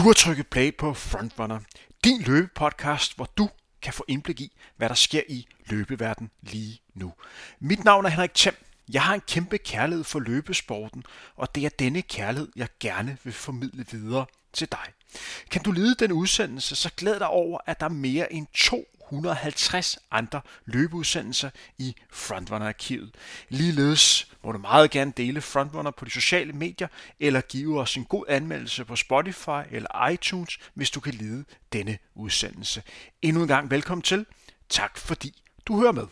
Du har trykket play på Frontrunner, din løbepodcast, hvor du kan få indblik i, hvad der sker i løbeverden lige nu. Mit navn er Henrik Thiem. Jeg har en kæmpe kærlighed for løbesporten, og det er denne kærlighed, jeg gerne vil formidle videre til dig. Kan du lide den udsendelse, så glæd dig over, at der er mere end 150 andre løbeudsendelser i Frontrunner-arkivet. Ligeledes må du meget gerne dele Frontrunner på de sociale medier, eller give os en god anmeldelse på Spotify eller iTunes, hvis du kan lide denne udsendelse. Endnu en gang velkommen til. Tak fordi du hører med.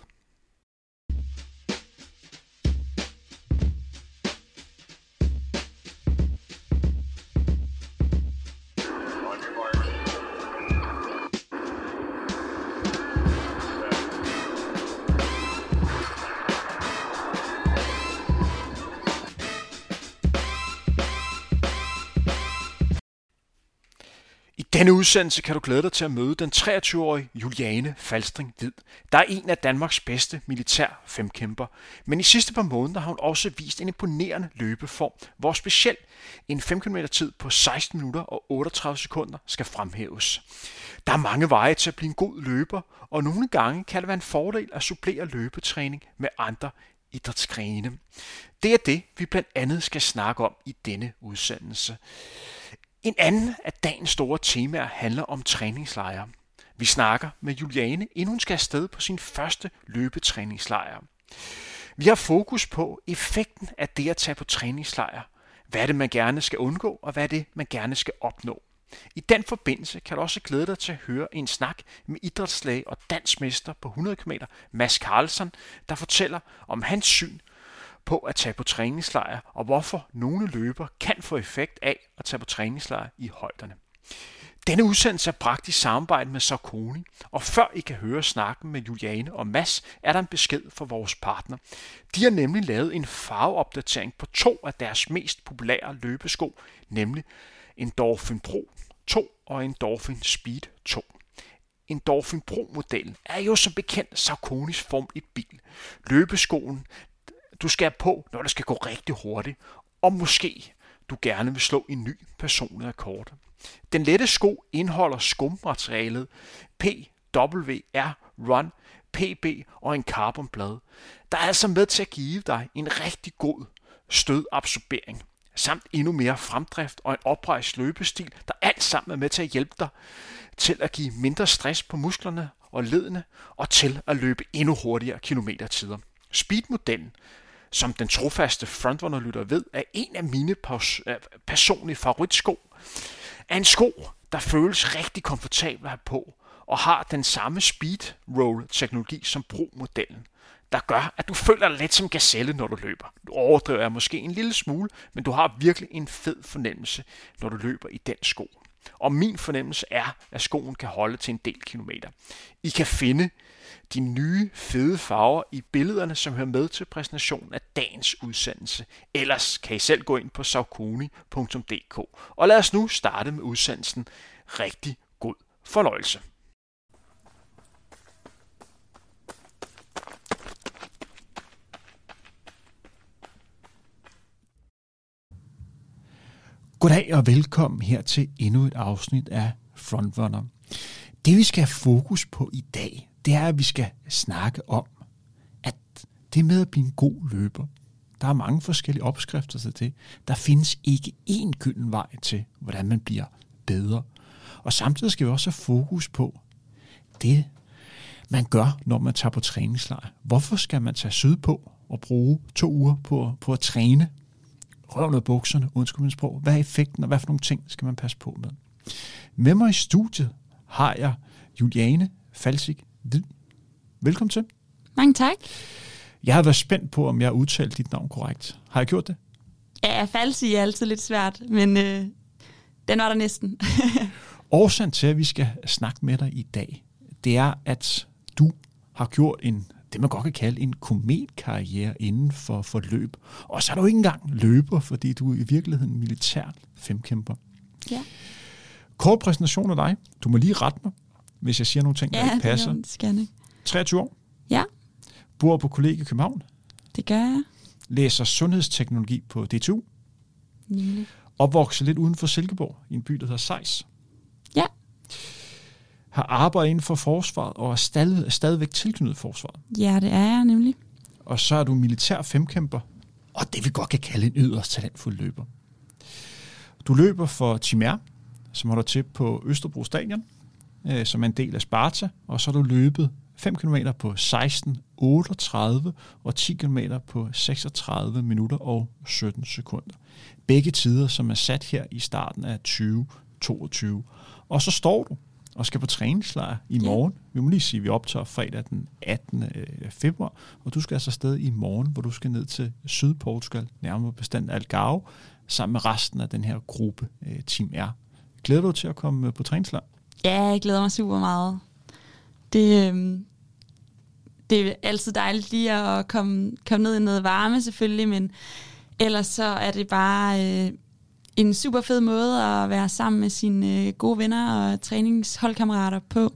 Denne udsendelse kan du glæde dig til at møde den 23-årige Juliane Falstring Hvid, der er en af Danmarks bedste militær femkæmper. Men i sidste par måneder har hun også vist en imponerende løbeform, hvor specielt en 5 km tid på 16 minutter og 38 sekunder skal fremhæves. Der er mange veje til at blive en god løber, og nogle gange kan det være en fordel at supplere løbetræning med andre idrætsgrene. Det er det, vi blandt andet skal snakke om i denne udsendelse. En anden af dagens store temaer handler om træningslejre. Vi snakker med Juliane, inden hun skal afsted på sin første løbetræningslejr. Vi har fokus på effekten af det at tage på træningslejr. Hvad er det, man gerne skal undgå, og hvad er det, man gerne skal opnå. I den forbindelse kan du også glæde dig til at høre en snak med idrætslæge og dansmester på 100 km, Mads Carlsen, der fortæller om hans syn på at tage på træningslejr, og hvorfor nogle løber kan få effekt af at tage på træningslejr i højderne. Denne udsendelse er bragt i samarbejde med Sarkoni, og før I kan høre snakken med Juliane og Mass, er der en besked fra vores partner. De har nemlig lavet en farveopdatering på to af deres mest populære løbesko, nemlig en Dolphin Pro 2 og en Dolphin Speed 2. En Dolphin Pro-modellen er jo som bekendt Sarkonis Form 1 bil. Løbeskoen du skal på, når det skal gå rigtig hurtigt, og måske du gerne vil slå en ny personlig rekord. Den lette sko indeholder skummaterialet PWR Run PB og en carbonblad, der er altså med til at give dig en rigtig god stødabsorbering, samt endnu mere fremdrift og en oprejst løbestil, der alt sammen er med til at hjælpe dig til at give mindre stress på musklerne og ledene, og til at løbe endnu hurtigere kilometertider. Speedmodellen som den trofaste frontrunner-lytter ved, er en af mine øh, personlige favoritsko. Er en sko, der føles rigtig komfortabel at have på, og har den samme speed roll-teknologi som Pro-modellen, der gør, at du føler dig lidt som gazelle, når du løber. Du overdriver måske en lille smule, men du har virkelig en fed fornemmelse, når du løber i den sko. Og min fornemmelse er, at skoen kan holde til en del kilometer. I kan finde de nye fede farver i billederne, som hører med til præsentationen af dagens udsendelse. Ellers kan I selv gå ind på saukoni.dk. Og lad os nu starte med udsendelsen. Rigtig god fornøjelse. Goddag og velkommen her til endnu et afsnit af Frontrunner. Det vi skal have fokus på i dag, det er, at vi skal snakke om, at det med at blive en god løber, der er mange forskellige opskrifter til det. Der findes ikke én gylden vej til, hvordan man bliver bedre. Og samtidig skal vi også have fokus på det, man gør, når man tager på træningslejr. Hvorfor skal man tage syd på og bruge to uger på, på at træne? Røv noget bukserne, undskyld min sprog. Hvad er effekten, og hvad for nogle ting skal man passe på med? Med mig i studiet har jeg Juliane Falsik Velkommen til. Mange tak. Jeg har været spændt på, om jeg har udtalt dit navn korrekt. Har jeg gjort det? Ja, falsi er altid lidt svært, men øh, den var der næsten. Årsagen til, at vi skal snakke med dig i dag, det er, at du har gjort en, det man godt kan kalde en kometkarriere inden for, for løb. Og så er du ikke engang løber, fordi du er i virkeligheden militær femkæmper. Ja. Kort præsentation af dig. Du må lige rette mig, hvis jeg siger nogle ting, ja, der ikke passer. det skal 23 år. Ja. Bor på kollegie i København. Det gør jeg. Læser sundhedsteknologi på DTU. Nemlig. opvokset lidt uden for Silkeborg, i en by, der hedder Sejs. Ja. Har arbejdet inden for forsvaret, og er stadig, stadigvæk tilknyttet forsvaret. Ja, det er jeg nemlig. Og så er du militær femkæmper, og det vi godt kan kalde en yderst talentfuld løber. Du løber for Timer, som holder til på Østerbro Stadion, øh, som er en del af Sparta, og så har du løbet 5 km på 16, 38 og 10 km på 36 minutter og 17 sekunder. Begge tider, som er sat her i starten af 2022. Og så står du og skal på træningslejr i morgen. Ja. Vi må lige sige, at vi optager fredag den 18. Øh, februar, og du skal altså afsted i morgen, hvor du skal ned til Sydportugal, nærmere bestemt Algarve, sammen med resten af den her gruppe, øh, Team R. Glæder du til at komme øh, på træningslejr? Ja, jeg glæder mig super meget. Det, øh, det er altid dejligt lige at komme, komme ned i noget varme selvfølgelig, men ellers så er det bare øh, en super fed måde at være sammen med sine øh, gode venner og træningsholdkammerater på,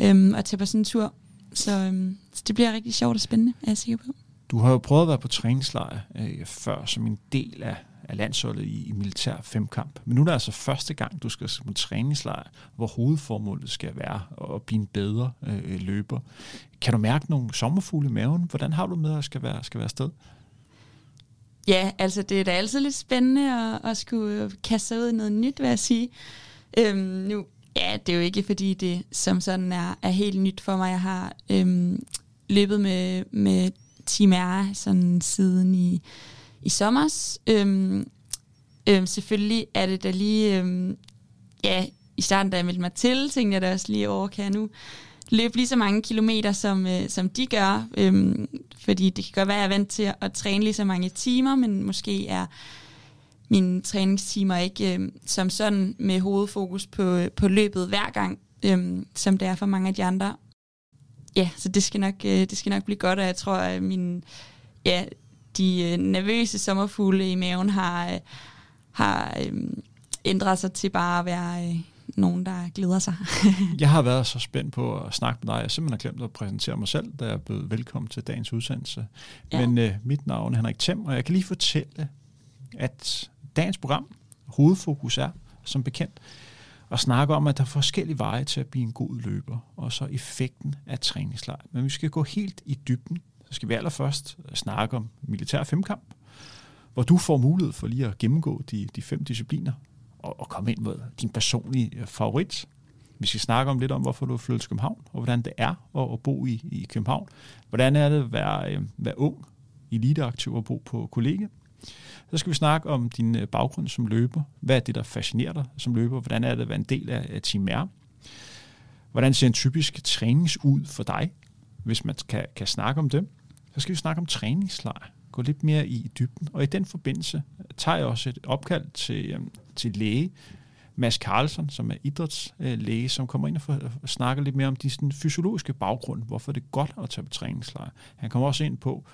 øh, og tage på sådan en tur. Så, øh, så det bliver rigtig sjovt og spændende, er jeg sikker på. Du har jo prøvet at være på træningslejr øh, før som en del af af landsholdet i, i militær femkamp. Men nu er det altså første gang, du skal på træningslejr, hvor hovedformålet skal være at blive en bedre øh, løber. Kan du mærke nogle sommerfugle i maven? Hvordan har du med at skal være, skal være afsted? Ja, altså det er da altid lidt spændende at, at skulle kaste sig ud i noget nyt, vil jeg sige. Øhm, nu, ja, det er jo ikke fordi det som sådan er, er helt nyt for mig. Jeg har øhm, løbet med, med Team R sådan siden i i sommer. Øhm, øhm, selvfølgelig er det da lige, øhm, ja, i starten, da jeg meldte mig til, tænkte jeg da også lige over, kan jeg nu løbe lige så mange kilometer, som, øh, som de gør. Øhm, fordi det kan godt være, at jeg er vant til at, træne lige så mange timer, men måske er mine træningstimer ikke øh, som sådan med hovedfokus på, øh, på løbet hver gang, øh, som det er for mange af de andre. Ja, så det skal nok, øh, det skal nok blive godt, og jeg tror, at min, ja, de øh, nervøse sommerfugle i maven har, øh, har øh, ændret sig til bare at være nogen, der glæder sig. jeg har været så spændt på at snakke med dig. Jeg simpelthen har glemt at præsentere mig selv, da jeg blevet velkommen til dagens udsendelse. Ja. Men øh, mit navn er Henrik Thiem, og jeg kan lige fortælle, at dagens program, hovedfokus er, som bekendt, at snakke om, at der er forskellige veje til at blive en god løber, og så effekten af træningslejr. Men vi skal gå helt i dybden så skal vi allerførst snakke om militær femkamp, hvor du får mulighed for lige at gennemgå de, de fem discipliner og, og komme ind med din personlige øh, favorit. Vi skal snakke om lidt om, hvorfor du er flyttet til København, og hvordan det er at, at bo i, i København. Hvordan er det at være, øh, være ung, eliteaktiv og bo på kollega. Så skal vi snakke om din øh, baggrund som løber. Hvad er det, der fascinerer dig som løber? Hvordan er det at være en del af, af Team R? Hvordan ser en typisk trænings ud for dig, hvis man kan, kan snakke om det? Så skal vi snakke om træningslejr. Gå lidt mere i dybden. Og i den forbindelse tager jeg også et opkald til, øhm, til læge, Mads Carlsen, som er idrætslæge, som kommer ind og, for, og snakker lidt mere om de sådan, fysiologiske baggrund, hvorfor det er godt at tage på træningslejr. Han kommer også ind på,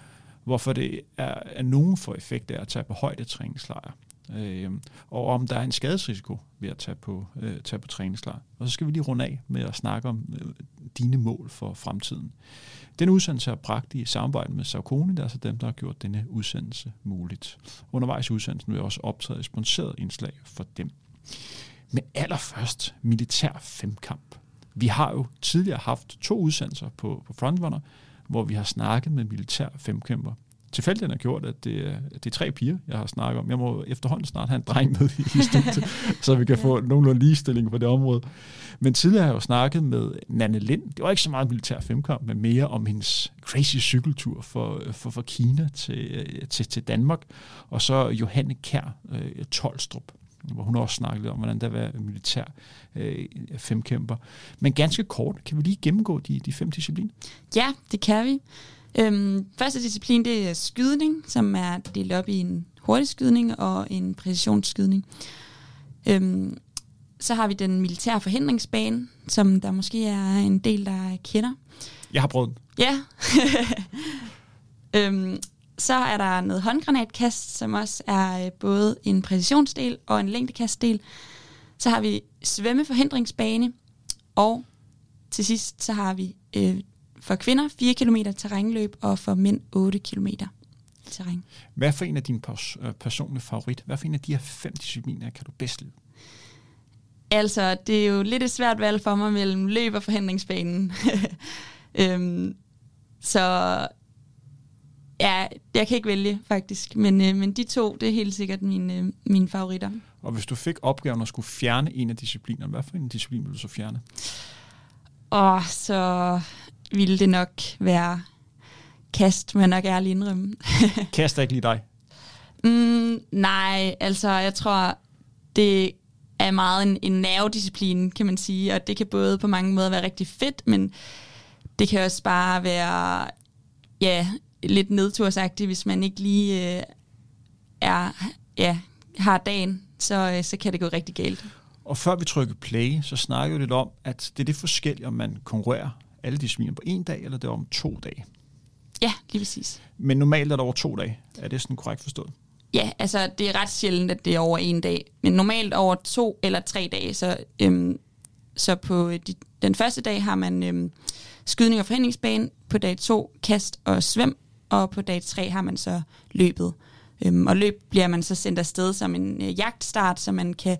hvorfor det er, er nogen for effekt af at tage på højde træningslejr. Øh, og om der er en skadesrisiko ved at tage på, øh, tage på træningslejr. Og så skal vi lige runde af med at snakke om øh, dine mål for fremtiden. Den udsendelse er bragt i samarbejde med Saucony, der er altså dem, der har gjort denne udsendelse muligt. Undervejs i udsendelsen vil jeg også optræde et sponsoreret indslag for dem. Men allerførst militær femkamp. Vi har jo tidligere haft to udsendelser på, på Frontrunner, hvor vi har snakket med militær femkæmper tilfældigheden har gjort, at det, er, det er tre piger, jeg har snakket om. Jeg må efterhånden snart have en dreng med i studiet, så vi kan få nogenlunde ligestilling på det område. Men tidligere har jeg jo snakket med Nanne Lind. Det var ikke så meget militær femkamp, men mere om hendes crazy cykeltur for, for, for Kina til, til, til Danmark. Og så Johanne Kær øh, Tolstrup hvor hun også snakkede lidt om, hvordan der var militær øh, femkæmper. Men ganske kort, kan vi lige gennemgå de, de fem discipliner? Ja, det kan vi. Øhm, første disciplin, det er skydning, som er delt op i en hurtig skydning og en præcisionsskydning. Øhm, så har vi den militære forhindringsbane, som der måske er en del, der kender. Jeg har prøvet Ja. øhm, så er der noget håndgranatkast, som også er øh, både en præcisionsdel og en længdekastdel. Så har vi svømmeforhindringsbane, og til sidst så har vi øh, for kvinder 4 km terrænløb og for mænd 8 km. terræn. Hvad for en af dine pers- øh, personlige favorit? Hvad for en af de her fem discipliner kan du bedst lide? Altså, det er jo lidt et svært valg for mig mellem løb og forhindringsbanen. øhm, så ja, jeg kan ikke vælge faktisk, men, øh, men de to, det er helt sikkert mine, øh, mine favoritter. Og hvis du fik opgaven at skulle fjerne en af disciplinerne, hvad for en disciplin ville du så fjerne? Og så ville det nok være kast, men nok ærlig indrømme. kast er ikke lige dig? Mm, nej, altså jeg tror, det er meget en, en nervedisciplin, kan man sige, og det kan både på mange måder være rigtig fedt, men det kan også bare være ja, lidt nedtursagtigt, hvis man ikke lige øh, er, ja, har dagen, så, øh, så kan det gå rigtig galt. Og før vi trykker play, så snakker vi lidt om, at det er det forskellige, om man konkurrerer alle discipliner på en dag, eller det er om to dage. Ja, lige præcis. Men normalt er det over to dage. Er det sådan korrekt forstået? Ja, altså det er ret sjældent, at det er over en dag. Men normalt over to eller tre dage. Så, øhm, så på de, den første dag har man øhm, skydning og forhindringsbane. På dag to kast og svøm. Og på dag tre har man så løbet. Øhm, og løb bliver man så sendt afsted som en øh, jagtstart, så man kan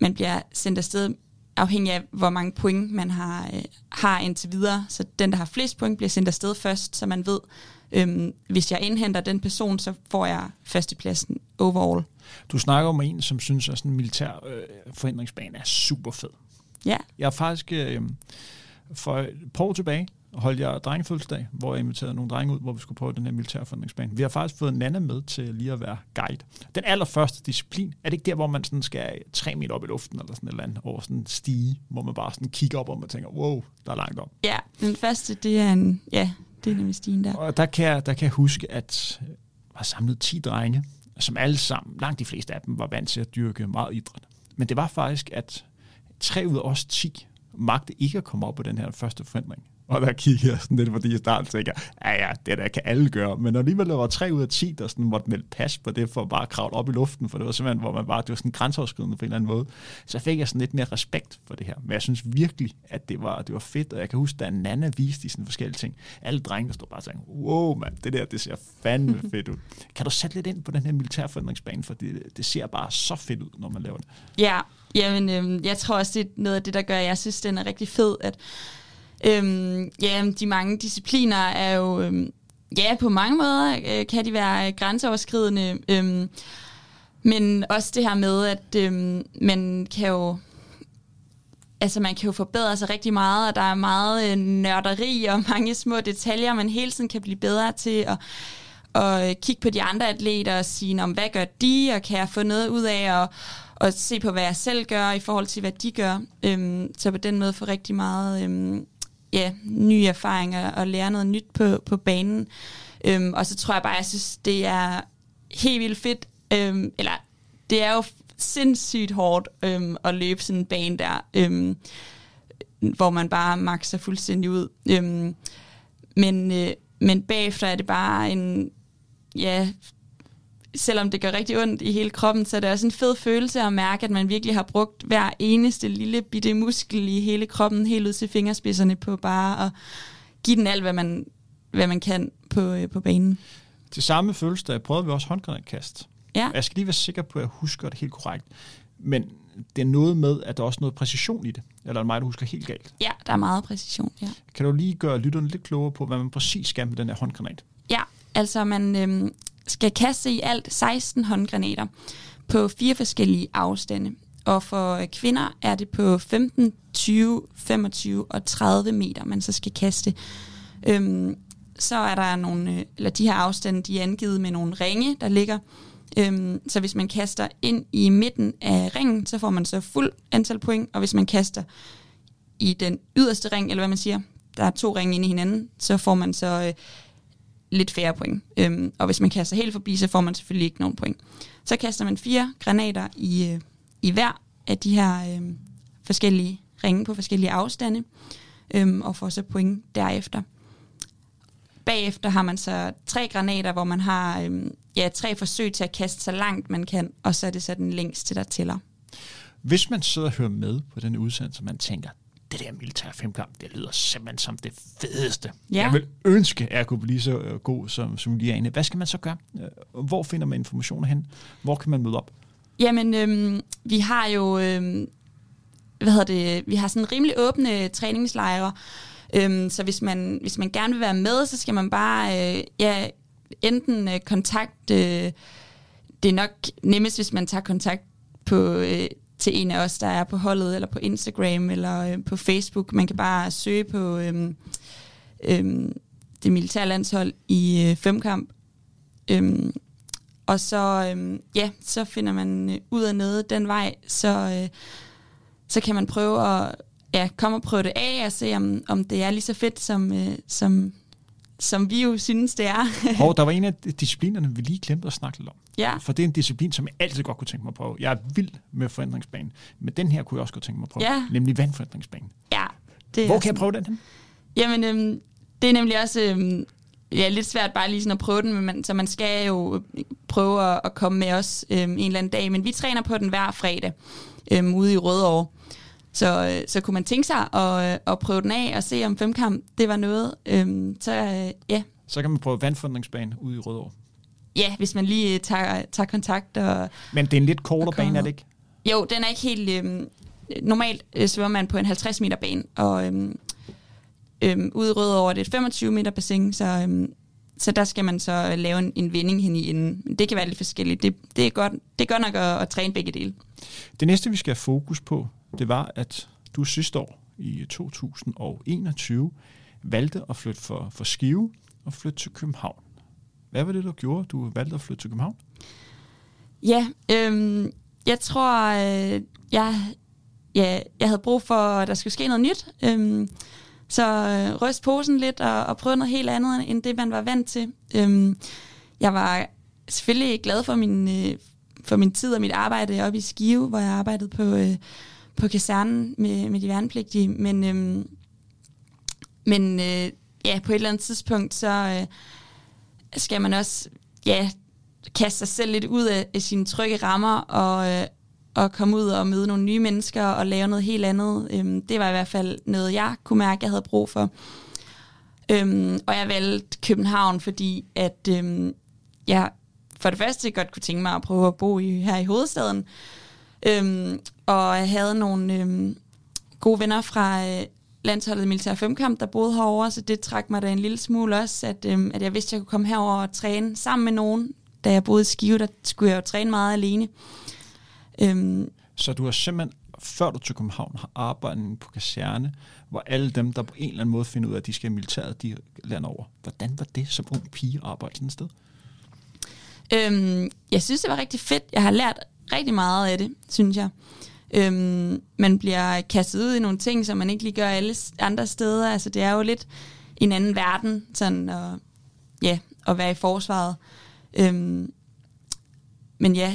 man bliver sendt afsted afhængig af, hvor mange point man har, øh, har indtil videre. Så den, der har flest point, bliver sendt afsted først, så man ved, øhm, hvis jeg indhenter den person, så får jeg førstepladsen overall. Du snakker om en, som synes, at sådan en militær øh, forhindringsbane er super fed. Ja. Jeg har faktisk øh, for et par år tilbage holdt jeg drengefødselsdag, hvor jeg inviterede nogle drenge ud, hvor vi skulle prøve den her militærforandringsbane. Vi har faktisk fået Nana med til lige at være guide. Den allerførste disciplin, er det ikke der, hvor man sådan skal tre meter op i luften, eller sådan et eller andet, over sådan en stige, hvor man bare sådan kigger op, og man tænker, wow, der er langt op. Ja, den første, det er en, ja, det er nemlig stigen der. Og der kan, jeg, der kan jeg huske, at jeg har samlet 10 drenge, som alle sammen, langt de fleste af dem, var vant til at dyrke meget idræt. Men det var faktisk, at tre ud af os 10 magte ikke at komme op på den her første forandring. Og der kigger jeg sådan lidt, fordi i starten tænker ja ja, det der kan alle gøre. Men alligevel der var tre ud af 10, der sådan måtte melde pas på det, for at bare kravle op i luften, for det var simpelthen, hvor man bare, det var sådan grænseoverskridende på en eller anden måde. Så fik jeg sådan lidt mere respekt for det her. Men jeg synes virkelig, at det var, det var fedt, og jeg kan huske, da Nana viste de sådan forskellige ting. Alle drenge, der stod bare og tænkte, wow mand, det der, det ser fandme fedt ud. Kan du sætte lidt ind på den her militærforandringsbane, for det, det ser bare så fedt ud, når man laver det. Ja, jamen, øhm, jeg tror også, det er noget af det, der gør, at jeg synes, den er rigtig fed, at Øhm, ja, de mange discipliner er jo, øhm, ja, på mange måder øh, kan de være grænseoverskridende, øhm, men også det her med, at øhm, man kan jo altså man kan jo forbedre sig rigtig meget, og der er meget øh, nørderi og mange små detaljer, man hele tiden kan blive bedre til at, og øh, kigge på de andre atleter og sige, om hvad gør de, og kan jeg få noget ud af og, og se på, hvad jeg selv gør i forhold til, hvad de gør. Øhm, så på den måde få rigtig meget øhm, ja, nye erfaringer og lære noget nyt på, på banen. Øhm, og så tror jeg bare, jeg synes, det er helt vildt fedt, øhm, eller det er jo sindssygt hårdt øhm, at løbe sådan en bane der, øhm, hvor man bare makser fuldstændig ud. Øhm, men, øh, men bagefter er det bare en, ja, selvom det gør rigtig ondt i hele kroppen, så er det også en fed følelse at mærke, at man virkelig har brugt hver eneste lille bitte muskel i hele kroppen, helt ud til fingerspidserne på bare at give den alt, hvad man, hvad man kan på, øh, på banen. Til samme fødselsdag prøvede vi også håndgranatkast. Ja. Jeg skal lige være sikker på, at jeg husker det helt korrekt. Men det er noget med, at der er også noget præcision i det. Eller er det mig, der husker helt galt? Ja, der er meget præcision, ja. Kan du lige gøre lytterne lidt klogere på, hvad man præcis skal med den her håndgranat? Ja, altså man øhm, skal kaste i alt 16 håndgranater på fire forskellige afstande. Og for kvinder er det på 15, 20, 25 og 30 meter, man så skal kaste. Øhm, så er der nogle, øh, eller de her afstande, de er angivet med nogle ringe, der ligger. Øhm, så hvis man kaster ind i midten af ringen, så får man så fuld antal point, og hvis man kaster i den yderste ring, eller hvad man siger, der er to ringe inde i hinanden, så får man så øh, lidt færre point. Øhm, og hvis man kaster helt forbi, så får man selvfølgelig ikke nogen point. Så kaster man fire granater i, øh, i hver af de her øh, forskellige ringe på forskellige afstande, øh, og får så point derefter. Bagefter har man så tre granater, hvor man har øh, ja, tre forsøg til at kaste så langt man kan, og så er det så den længste, der tæller. Hvis man sidder og hører med på den udsendelse, man tænker, det der militær femkamp, det lyder simpelthen som det fedeste. Ja. Jeg vil ønske, at jeg kunne blive så øh, god som, som Liane. Hvad skal man så gøre? Øh, Hvor finder man informationer hen? Hvor kan man møde op? Jamen, øhm, vi har jo, øhm, hvad hedder det, vi har sådan rimelig åbne træningslejre, øhm, så hvis man, hvis man gerne vil være med, så skal man bare, øh, ja, enten øh, kontakt, øh, det er nok nemmest, hvis man tager kontakt på, øh, til en af os, der er på holdet, eller på Instagram, eller øh, på Facebook. Man kan bare søge på øh, øh, det militære landshold i øh, femkamp. Øh, og så, øh, ja, så finder man øh, ud af noget den vej, så, øh, så kan man prøve at ja, komme og prøve det af, og se, om, om det er lige så fedt, som, øh, som, som vi jo synes, det er. Og der var en af disciplinerne, vi lige glemte at snakke lidt om. ja. For det er en disciplin, som jeg altid godt kunne tænke mig at prøve. Jeg er vild med forandringsbanen, men den her kunne jeg også godt tænke mig at prøve. Ja. Nemlig vandforandringsbanen. ja det Hvor kan jeg prøve den hen? Jamen, øhm, det er nemlig også øhm, ja, lidt svært bare lige sådan at prøve den, men man, så man skal jo prøve at, at komme med os øhm, en eller anden dag. Men vi træner på den hver fredag øhm, ude i Rødovre. Så, øh, så kunne man tænke sig at, øh, at prøve den af og se om femkamp, det var noget. Øhm, så øh, ja. Så kan man prøve vandforandringsbanen ude i Rødovre. ja, hvis man lige tager, tager kontakt. Og, Men det er en lidt kortere bane, er det ikke? jo, den er ikke helt... Øhm, normalt øh, svømmer man på en 50 meter bane, og øhm, øhm, ude i Rødovre er det et 25 meter bassin, så, øhm, så der skal man så lave en, en vending hen i enden. Men Det kan være lidt forskelligt. Det, det, er, godt, det er godt nok at, at træne begge dele. Det næste, vi skal have fokus på, det var, at du sidste år i 2021 valgte at flytte for, for Skive og flytte til København. Hvad var det, du gjorde, du valgte at flytte til København? Ja, øhm, jeg tror, øh, jeg, ja, jeg havde brug for, at der skulle ske noget nyt. Øhm, så øh, ryst posen lidt og, og prøve noget helt andet, end det, man var vant til. Øhm, jeg var selvfølgelig glad for min, øh, for min tid og mit arbejde oppe i Skive, hvor jeg arbejdede på, øh, på kasernen med, med de værnepligtige. Men, øhm, men øh, ja, på et eller andet tidspunkt, så øh, skal man også ja, kaste sig selv lidt ud af, af sine trygge rammer og, øh, og komme ud og møde nogle nye mennesker og lave noget helt andet. Øhm, det var i hvert fald noget, jeg kunne mærke, jeg havde brug for. Øhm, og jeg valgte København, fordi at øhm, jeg for det første godt kunne tænke mig at prøve at bo i, her i hovedstaden. Øhm, og jeg havde nogle øhm, gode venner fra øh, landsholdet Militær Femkamp, der boede herovre, så det trak mig da en lille smule også, at, øhm, at jeg vidste, at jeg kunne komme herover og træne sammen med nogen. Da jeg boede i Skive, der skulle jeg jo træne meget alene. Øhm, Så du har simpelthen, før du til København, har arbejdet på kaserne, hvor alle dem, der på en eller anden måde finder ud af, at de skal i militæret, de lander over. Hvordan var det som ung pige at arbejde sådan et sted? Øhm, jeg synes, det var rigtig fedt. Jeg har lært rigtig meget af det, synes jeg. Øhm, man bliver kastet ud i nogle ting, som man ikke lige gør alle andre steder. Altså, det er jo lidt en anden verden, sådan at, ja, at være i forsvaret. Øhm, men ja,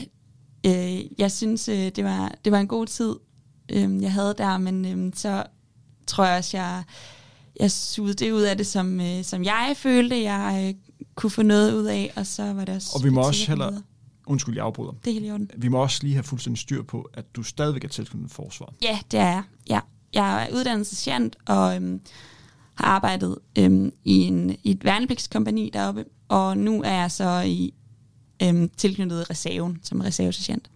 øh, jeg synes, øh, det, var, det var en god tid, øh, jeg havde der, men øh, så tror jeg også, jeg, jeg sugede det ud af det, som, øh, som jeg følte, jeg øh, kunne få noget ud af, og så var det også... Og vi må også heller- videre. Undskyld, jeg afbryder. Det er helt i orden. Vi må også lige have fuldstændig styr på, at du stadigvæk er tilknyttet forsvaret. Ja, det er jeg. Ja. Jeg er uddannet sergeant og øhm, har arbejdet øhm, i, en, i et værnepligtskompani deroppe, og nu er jeg så i øhm, tilknyttet reserven som reservesergeant.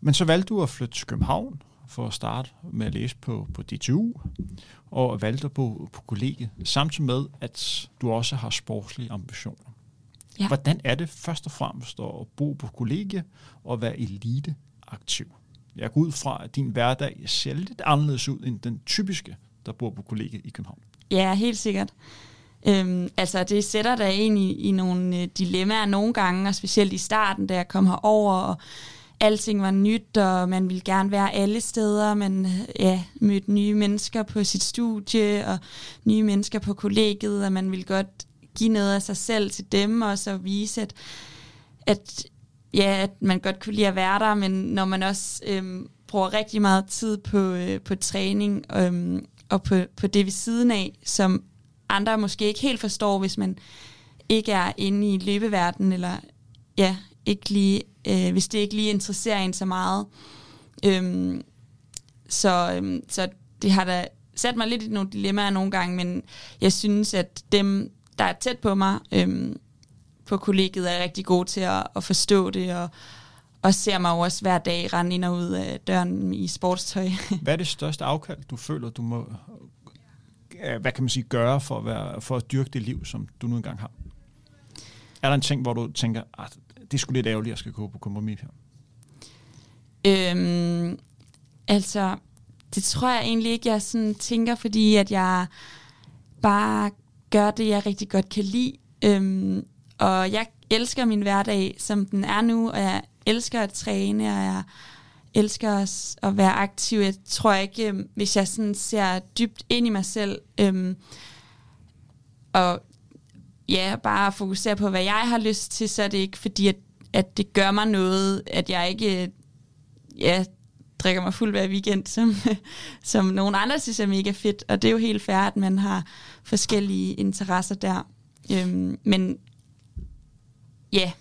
Men så valgte du at flytte til København for at starte med at læse på, på DTU, og valgte bo på kollegiet, samtidig med, at du også har sportslige ambitioner. Ja. Hvordan er det først og fremmest at bo på kollegie og være eliteaktiv? Jeg går ud fra, at din hverdag ser lidt anderledes ud end den typiske, der bor på kollegiet i København. Ja, helt sikkert. Øhm, altså, det sætter dig ind i, i nogle øh, dilemmaer nogle gange, og specielt i starten, da jeg kom herover, og alting var nyt, og man ville gerne være alle steder. Man ja, mødte nye mennesker på sit studie, og nye mennesker på kollegiet, og man ville godt give noget af sig selv til dem, og så vise, at, at, ja, at man godt kunne lide at være der, men når man også øhm, bruger rigtig meget tid på, øh, på træning øhm, og på, på det ved siden af, som andre måske ikke helt forstår, hvis man ikke er inde i løbeverdenen, eller ja, ikke lige, øh, hvis det ikke lige interesserer en så meget. Øhm, så, øhm, så det har da sat mig lidt i nogle dilemmaer nogle gange, men jeg synes, at dem, der er tæt på mig øhm, på kollegiet, er rigtig gode til at, at forstå det, og, og ser mig også hver dag rende ind og ud af døren i sportstøj. Hvad er det største afkald, du føler, du må hvad kan man sige, gøre for at, være, for at dyrke det liv, som du nu engang har? Er der en ting, hvor du tænker, at det skulle lidt ærgerligt, at jeg skal gå på kompromis her? Øhm, altså, det tror jeg egentlig ikke, jeg sådan tænker, fordi at jeg bare gør det, jeg rigtig godt kan lide. Øhm, og jeg elsker min hverdag, som den er nu, og jeg elsker at træne, og jeg elsker at være aktiv. Jeg tror ikke, øhm, hvis jeg sådan ser dybt ind i mig selv, øhm, og ja, bare fokusere på, hvad jeg har lyst til, så er det ikke fordi, at, at det gør mig noget, at jeg ikke øh, ja, drikker mig fuld hver weekend, som, som nogen andre synes er mega fedt. Og det er jo helt fair, at man har forskellige interesser der. Øhm, men ja,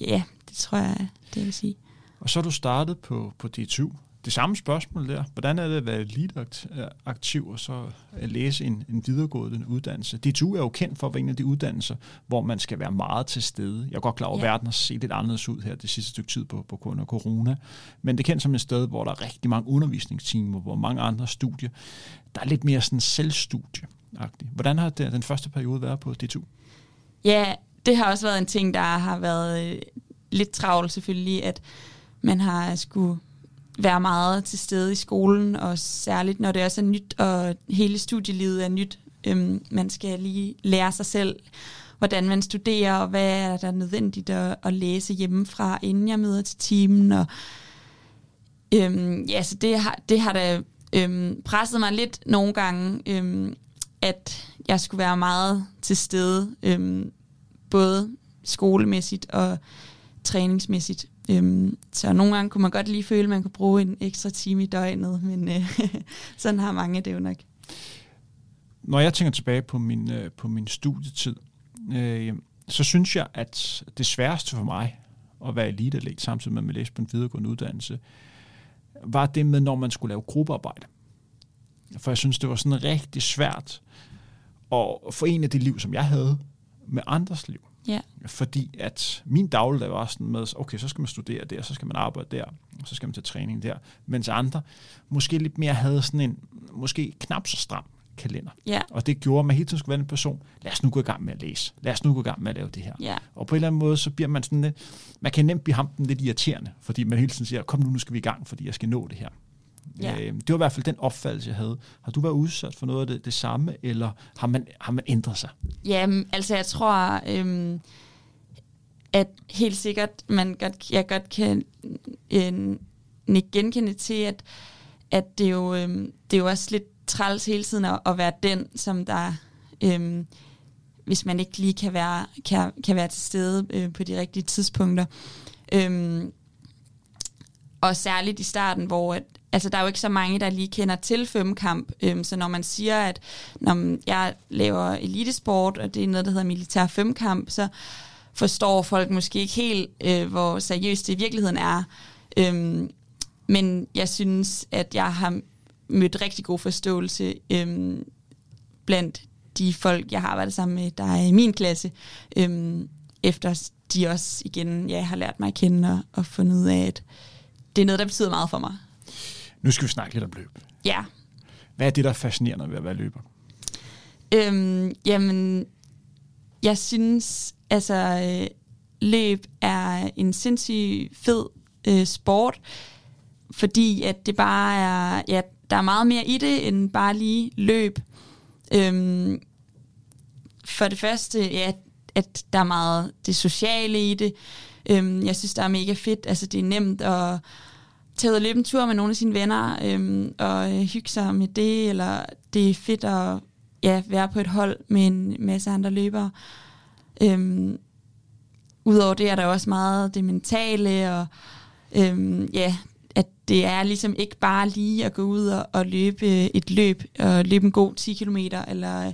ja, det tror jeg, det vil sige. Og så er du startet på, på DTU. Det samme spørgsmål der. Hvordan er det at være eliteaktiv og så at læse en, en videregående uddannelse? DTU er jo kendt for at være en af de uddannelser, hvor man skal være meget til stede. Jeg er godt klar over, at ja. verden har set lidt anderledes ud her det sidste stykke tid på, på grund af corona. Men det er kendt som et sted, hvor der er rigtig mange undervisningstimer, hvor mange andre studier. Der er lidt mere sådan selvstudie. Hvordan har det, den første periode været på DTU? Ja, det har også været en ting, der har været øh, lidt travlt selvfølgelig, at man har skulle være meget til stede i skolen, og særligt når det også er nyt, og hele studielivet er nyt. Øhm, man skal lige lære sig selv, hvordan man studerer, og hvad er der nødvendigt at, at læse hjemmefra, inden jeg møder til timen. Og, øhm, ja, så det har, det har da øhm, presset mig lidt nogle gange, øhm, at jeg skulle være meget til stede, øhm, både skolemæssigt og træningsmæssigt. Øhm, så nogle gange kunne man godt lige føle, at man kunne bruge en ekstra time i døgnet, men øh, sådan har mange det jo nok. Når jeg tænker tilbage på min, øh, på min studietid, øh, så synes jeg, at det sværeste for mig at være eliteatlet, samtidig med at man læste på en videregående uddannelse, var det med, når man skulle lave gruppearbejde. For jeg synes, det var sådan rigtig svært at forene det liv, som jeg havde, med andres liv. Ja. Fordi at min dagligdag var sådan med, okay, så skal man studere der, så skal man arbejde der, så skal man til træning der. Mens andre måske lidt mere havde sådan en, måske knap så stram kalender. Ja. Og det gjorde, at man hele tiden skulle være en person, lad os nu gå i gang med at læse, lad os nu gå i gang med at lave det her. Ja. Og på en eller anden måde, så bliver man sådan lidt, man kan nemt blive ham den lidt irriterende, fordi man hele tiden siger, kom nu, nu skal vi i gang, fordi jeg skal nå det her. Ja. Øh, det var i hvert fald den opfattelse, jeg havde. Har du været udsat for noget af det, det samme, eller har man, har man ændret sig? Jamen, altså jeg tror, øhm, at helt sikkert, man godt, jeg godt kan øh, genkende til, at, at det, jo, øhm, det er jo også lidt træls hele tiden at, at være den, som der... Øhm, hvis man ikke lige kan være, kan, kan være til stede øh, på de rigtige tidspunkter. Øhm, og særligt i starten, hvor at, altså, der er jo ikke så mange, der lige kender til femkamp. Øhm, så når man siger, at når jeg laver elitesport, og det er noget, der hedder militær femkamp, så forstår folk måske ikke helt, øh, hvor seriøst det i virkeligheden er. Øhm, men jeg synes, at jeg har mødt rigtig god forståelse øhm, blandt de folk, jeg har arbejdet sammen med, der er i min klasse, øhm, efter de også igen ja, har lært mig at kende og, og fundet ud af, at det er noget, der betyder meget for mig. Nu skal vi snakke lidt om løb. Ja. Hvad er det, der er fascinerende ved at være løber? Øhm, jamen, jeg synes, altså, øh, løb er en sindssygt fed øh, sport, fordi at det bare er, ja, der er meget mere i det, end bare lige løb. Øhm, for det første, ja, at der er meget det sociale i det. Øhm, jeg synes, der er mega fedt. Altså, det er nemt at tage ud og løbe en tur med nogle af sine venner, øhm, og øh, hygge sig med det, eller det er fedt at ja, være på et hold med en masse andre løbere. Øhm, Udover det er der også meget det mentale, og øhm, ja, at det er ligesom ikke bare lige at gå ud og, og løbe øh, et løb, og løbe en god 10 km, eller,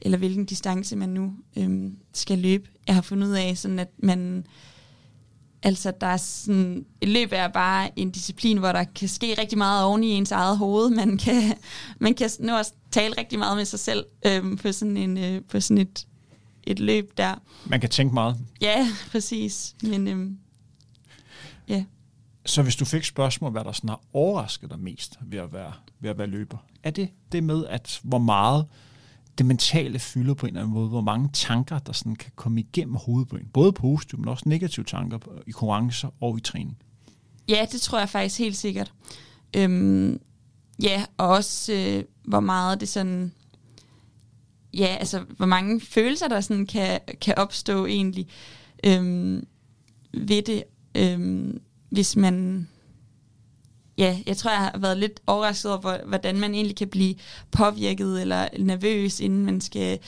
eller hvilken distance man nu øhm, skal løbe. Jeg har fundet ud af, sådan at man Altså, der er sådan, et løb er bare en disciplin, hvor der kan ske rigtig meget oven i ens eget hoved. Man kan, man kan nu også tale rigtig meget med sig selv øhm, på sådan, en, øh, på sådan et, et løb der. Man kan tænke meget. Ja, præcis. Men øhm, ja. Så hvis du fik spørgsmål, hvad der sådan har overrasket dig mest ved at være, ved at være løber, er det det med, at hvor meget det mentale fylder på en eller anden måde, hvor mange tanker, der sådan kan komme igennem hovedet på en. Både positive, men også negative tanker i konkurrencer og i træning. Ja, det tror jeg faktisk helt sikkert. Øhm, ja, og også øh, hvor meget det sådan... Ja, altså hvor mange følelser, der sådan kan, kan opstå egentlig øhm, ved det, øhm, hvis man ja, jeg tror, jeg har været lidt overrasket over, hvordan man egentlig kan blive påvirket eller nervøs, inden man skal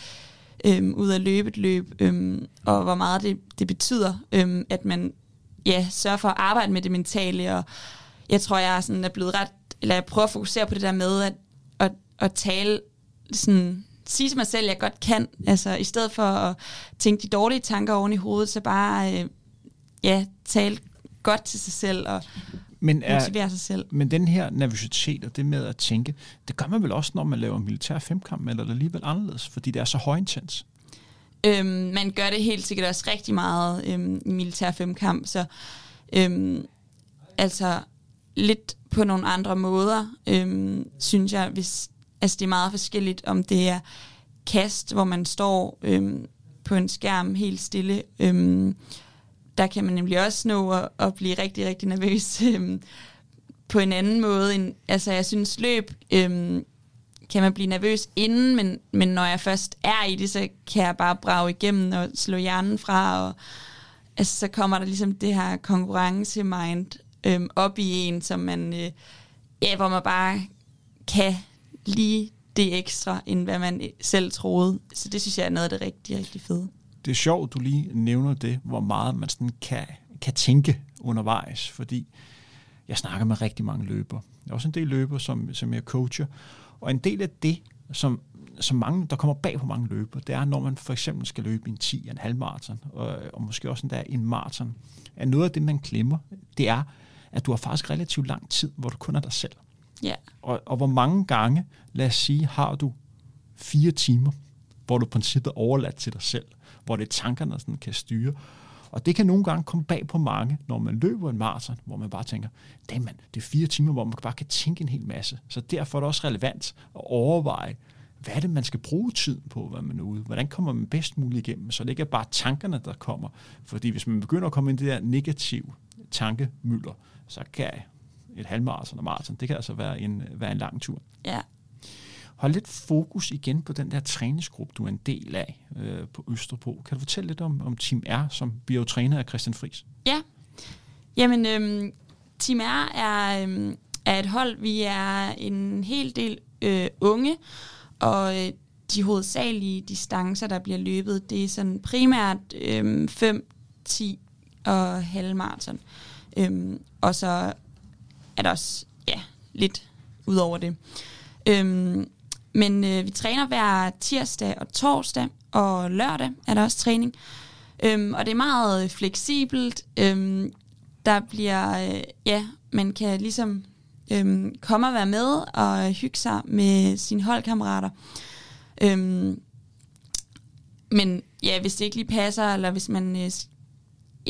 øhm, ud af løbe et løb, øhm, og hvor meget det, det betyder, øhm, at man ja, sørger for at arbejde med det mentale, og jeg tror, jeg er, sådan, er blevet ret, eller jeg prøver at fokusere på det der med, at, at, at tale sådan, sige til mig selv, at jeg godt kan, altså i stedet for at tænke de dårlige tanker oven i hovedet, så bare, øh, ja, tale godt til sig selv, og men er, motivere sig selv. Men den her nervøsitet og det med at tænke, det gør man vel også, når man laver militær femkamp, eller er det alligevel anderledes, fordi det er så højintens? Øhm, man gør det helt sikkert også rigtig meget øhm, i militær femkamp, så øhm, altså lidt på nogle andre måder, øhm, synes jeg, hvis, altså det er meget forskelligt, om det er kast, hvor man står øhm, på en skærm helt stille, øhm, der kan man nemlig også nå at, at blive rigtig, rigtig nervøs øhm, på en anden måde. End, altså jeg synes løb øhm, kan man blive nervøs inden, men, men når jeg først er i det, så kan jeg bare brage igennem og slå hjernen fra, og altså, så kommer der ligesom det her konkurrence-mind øhm, op i en, som man, øh, ja, hvor man bare kan lige det ekstra, end hvad man selv troede. Så det synes jeg er noget af det rigtig, rigtig fede det er sjovt, du lige nævner det, hvor meget man sådan kan, kan tænke undervejs, fordi jeg snakker med rigtig mange løbere. Jeg er også en del løber, som, som jeg coacher, og en del af det, som, som mange, der kommer bag på mange løber, det er, når man for eksempel skal løbe en 10, en halv maraton, og, og måske også endda en maraton, er noget af det, man glemmer, det er, at du har faktisk relativt lang tid, hvor du kun er dig selv. Ja. Og, og hvor mange gange, lad os sige, har du fire timer, hvor du i princippet er overladt til dig selv hvor det er tankerne, der sådan kan styre. Og det kan nogle gange komme bag på mange, når man løber en maraton, hvor man bare tænker, det det er fire timer, hvor man bare kan tænke en hel masse. Så derfor er det også relevant at overveje, hvad er det, man skal bruge tiden på, hvad man er ude? Hvordan kommer man bedst muligt igennem? Så det ikke er bare tankerne, der kommer. Fordi hvis man begynder at komme ind i det der negativ tankemylder, så kan et halvmarathon og maraton, det kan altså være en, være en lang tur. Ja, Hold lidt fokus igen på den der træningsgruppe, du er en del af øh, på Østerbro. Kan du fortælle lidt om, om Team R, som bliver træner af Christian Friis? Ja, jamen øhm, Team R er, øhm, er et hold, vi er en hel del øh, unge, og øh, de hovedsagelige distancer, der bliver løbet, det er sådan primært øh, 5, 10 og halvmarathon. Øhm, og så er der også ja, lidt ud over det. Øhm, men øh, vi træner hver tirsdag og torsdag, og lørdag er der også træning. Øhm, og det er meget øh, fleksibelt. Øhm, der bliver, øh, ja, man kan ligesom øhm, komme og være med og hygge sig med sine holdkammerater. Øhm, men ja, hvis det ikke lige passer, eller hvis man øh,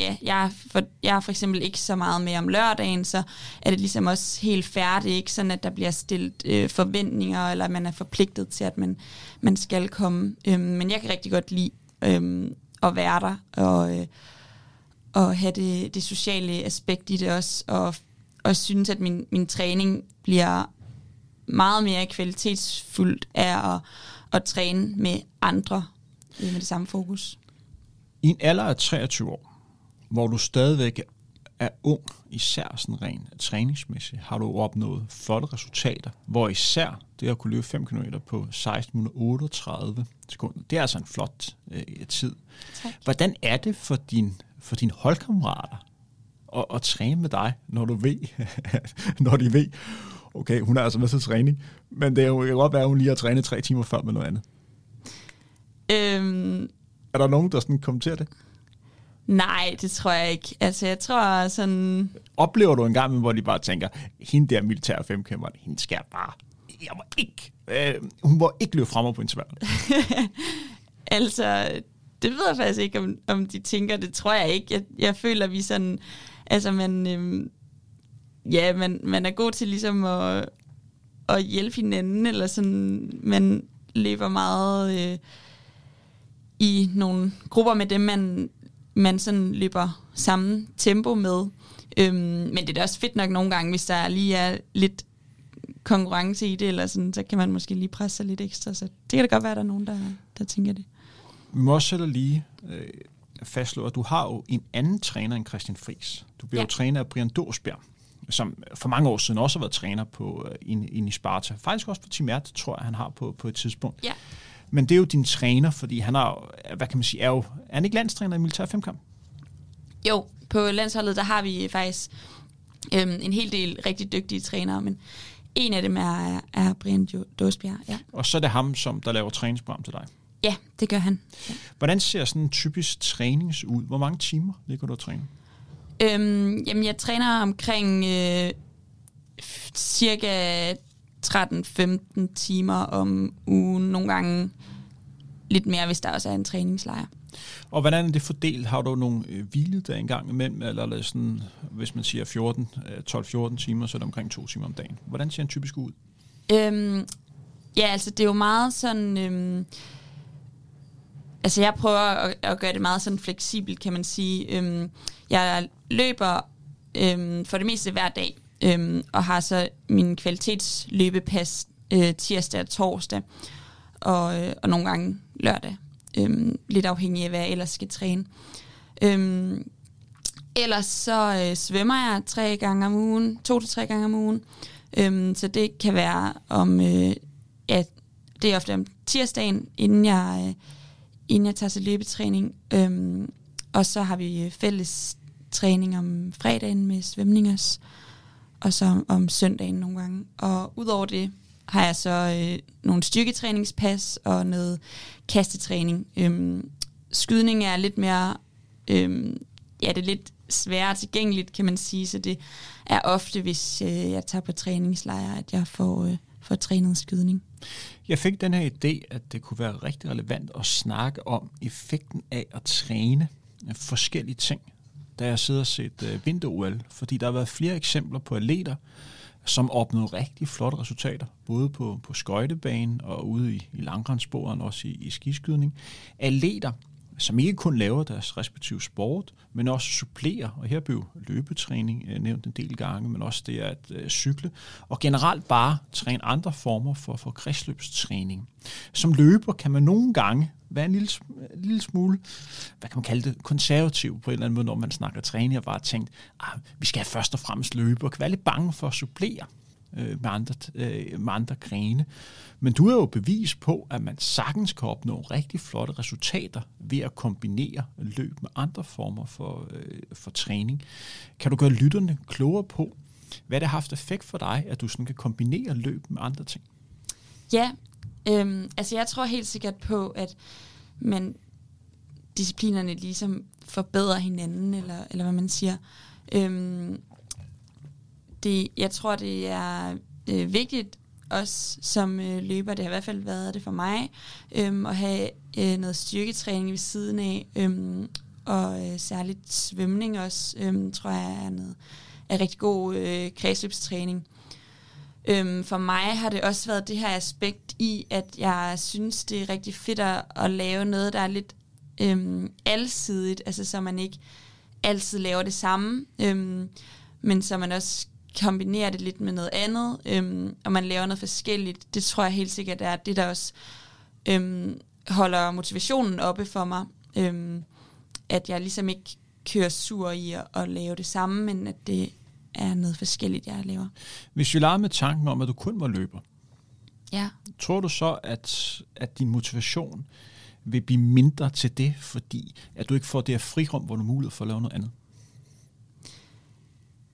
ja, jeg er, for, jeg er for eksempel ikke så meget med om lørdagen, så er det ligesom også helt færdigt, ikke sådan at der bliver stillet øh, forventninger, eller man er forpligtet til, at man, man skal komme. Øhm, men jeg kan rigtig godt lide øhm, at være der, og, øh, og have det, det sociale aspekt i det også, og, og synes, at min, min træning bliver meget mere kvalitetsfuldt af at, at træne med andre øh, med det samme fokus. I en alder af 23 år, hvor du stadigvæk er ung, især sådan rent træningsmæssigt, har du opnået flotte resultater, hvor især det at kunne løbe 5 km på 16 minutter 38 sekunder, det er altså en flot øh, tid. Tak. Hvordan er det for, din, for dine holdkammerater at, at træne med dig, når du ved, når de ved, okay, hun er altså med til træning, men det kan godt være, at hun lige har trænet tre timer før med noget andet. Øhm, er der nogen, der sådan kommenterer det? Nej, det tror jeg ikke. Altså, jeg tror sådan... Oplever du en gang, hvor de bare tænker, hende der militær femkæmper, hende skal jeg bare... Jeg må ikke... Øh, hun må ikke løbe frem på intervallet. altså, det ved jeg faktisk ikke, om, om de tænker. Det tror jeg ikke. Jeg, jeg føler, vi sådan... Altså, man... Øhm, ja, man, man er god til ligesom at, at hjælpe hinanden, eller sådan... Man lever meget... Øh, i nogle grupper med dem, man, man sådan løber samme tempo med. Øhm, men det er da også fedt nok nogle gange, hvis der lige er lidt konkurrence i det, eller sådan, så kan man måske lige presse sig lidt ekstra. Så det kan da godt være, at der er nogen, der, der tænker det. Vi må også lige øh, fastslå, at du har jo en anden træner end Christian Friis. Du bliver ja. jo træner af Brian Dorsberg, som for mange år siden også har været træner på uh, ind, ind i Sparta. Faktisk også for Tim Ert, tror jeg, han har på, på et tidspunkt. Ja. Men det er jo din træner, fordi han er, hvad kan man sige, er jo, er han ikke landstræner i militær femkamp? Jo, på landsholdet, der har vi faktisk øhm, en hel del rigtig dygtige trænere, men en af dem er, er Brian Dåsbjerg. Ja. Og så er det ham, som der laver træningsprogram til dig? Ja, det gør han. Ja. Hvordan ser sådan en typisk trænings ud? Hvor mange timer ligger du og træner? Øhm, jamen, jeg træner omkring øh, cirka 13-15 timer om ugen. Nogle gange lidt mere, hvis der også er en træningslejr. Og hvordan er det fordelt? Har du nogle øh, hviledage engang imellem, eller er sådan, hvis man siger 14, 12-14 øh, timer, så er det omkring to timer om dagen? Hvordan ser en typisk ud? Øhm, ja, altså det er jo meget sådan... Øhm, altså jeg prøver at, at gøre det meget sådan fleksibelt, kan man sige. Øhm, jeg løber øhm, for det meste hver dag, øhm, og har så min kvalitetsløbepas øh, tirsdag og torsdag, og, øh, og nogle gange lørdag. Øhm, lidt afhængig af, hvad jeg ellers skal træne. Øhm, ellers så øh, svømmer jeg tre gange om ugen, to til tre gange om ugen. Øhm, så det kan være om, øh, ja, det er ofte om tirsdagen, inden jeg, øh, inden jeg tager til løbetræning. Øhm, og så har vi øh, fælles træning om fredagen med svømning også, og så om, søndagen nogle gange. Og udover det, har jeg så øh, nogle styrketræningspas og noget kastetræning. Øhm, skydning er lidt mere, øhm, ja, det er lidt sværere tilgængeligt, kan man sige, så det er ofte, hvis øh, jeg tager på træningslejre, at jeg får, øh, får trænet skydning. Jeg fik den her idé, at det kunne være rigtig relevant at snakke om effekten af at træne øh, forskellige ting, da jeg sidder og set øh, vinter fordi der har været flere eksempler på atleter, som opnåede rigtig flotte resultater, både på, på skøjtebanen og ude i, i langrenssporen, også i, i skiskydning. Atleter, som ikke kun laver deres respektive sport, men også supplerer, og her blev løbetræning øh, nævnt en del gange, men også det at øh, cykle, og generelt bare træne andre former for, for kredsløbstræning. Som løber kan man nogle gange være en lille, en lille smule, hvad kan man kalde det, konservativ på en eller anden måde, når man snakker træning, og bare tænkt, ah, vi skal først og fremmest løbe, og kan være lidt bange for at supplere øh, med, andre, øh, med andre grene. Men du er jo bevis på, at man sagtens kan opnå rigtig flotte resultater ved at kombinere løb med andre former for, øh, for træning. Kan du gøre lytterne klogere på, hvad det har haft effekt for dig, at du sådan kan kombinere løb med andre ting? Ja, øhm, altså jeg tror helt sikkert på, at man disciplinerne ligesom forbedrer hinanden, eller, eller hvad man siger. Øhm, det, jeg tror, det er øh, vigtigt også som øh, løber, det har i hvert fald været det for mig, øhm, at have øh, noget styrketræning ved siden af, øhm, og øh, særligt svømning også, øhm, tror jeg er noget er rigtig god øh, kredsløbstræning. Øhm, for mig har det også været det her aspekt i, at jeg synes, det er rigtig fedt at, at lave noget, der er lidt øhm, alsidigt, altså så man ikke altid laver det samme, øhm, men så man også kombinerer det lidt med noget andet, øhm, og man laver noget forskelligt. Det tror jeg helt sikkert er det, der også øhm, holder motivationen oppe for mig. Øhm, at jeg ligesom ikke kører sur i at, at lave det samme, men at det er noget forskelligt, jeg laver. Hvis vi leger med tanken om, at du kun var løber, ja. tror du så, at, at din motivation vil blive mindre til det, fordi at du ikke får det her frirum, hvor du har mulighed for at lave noget andet?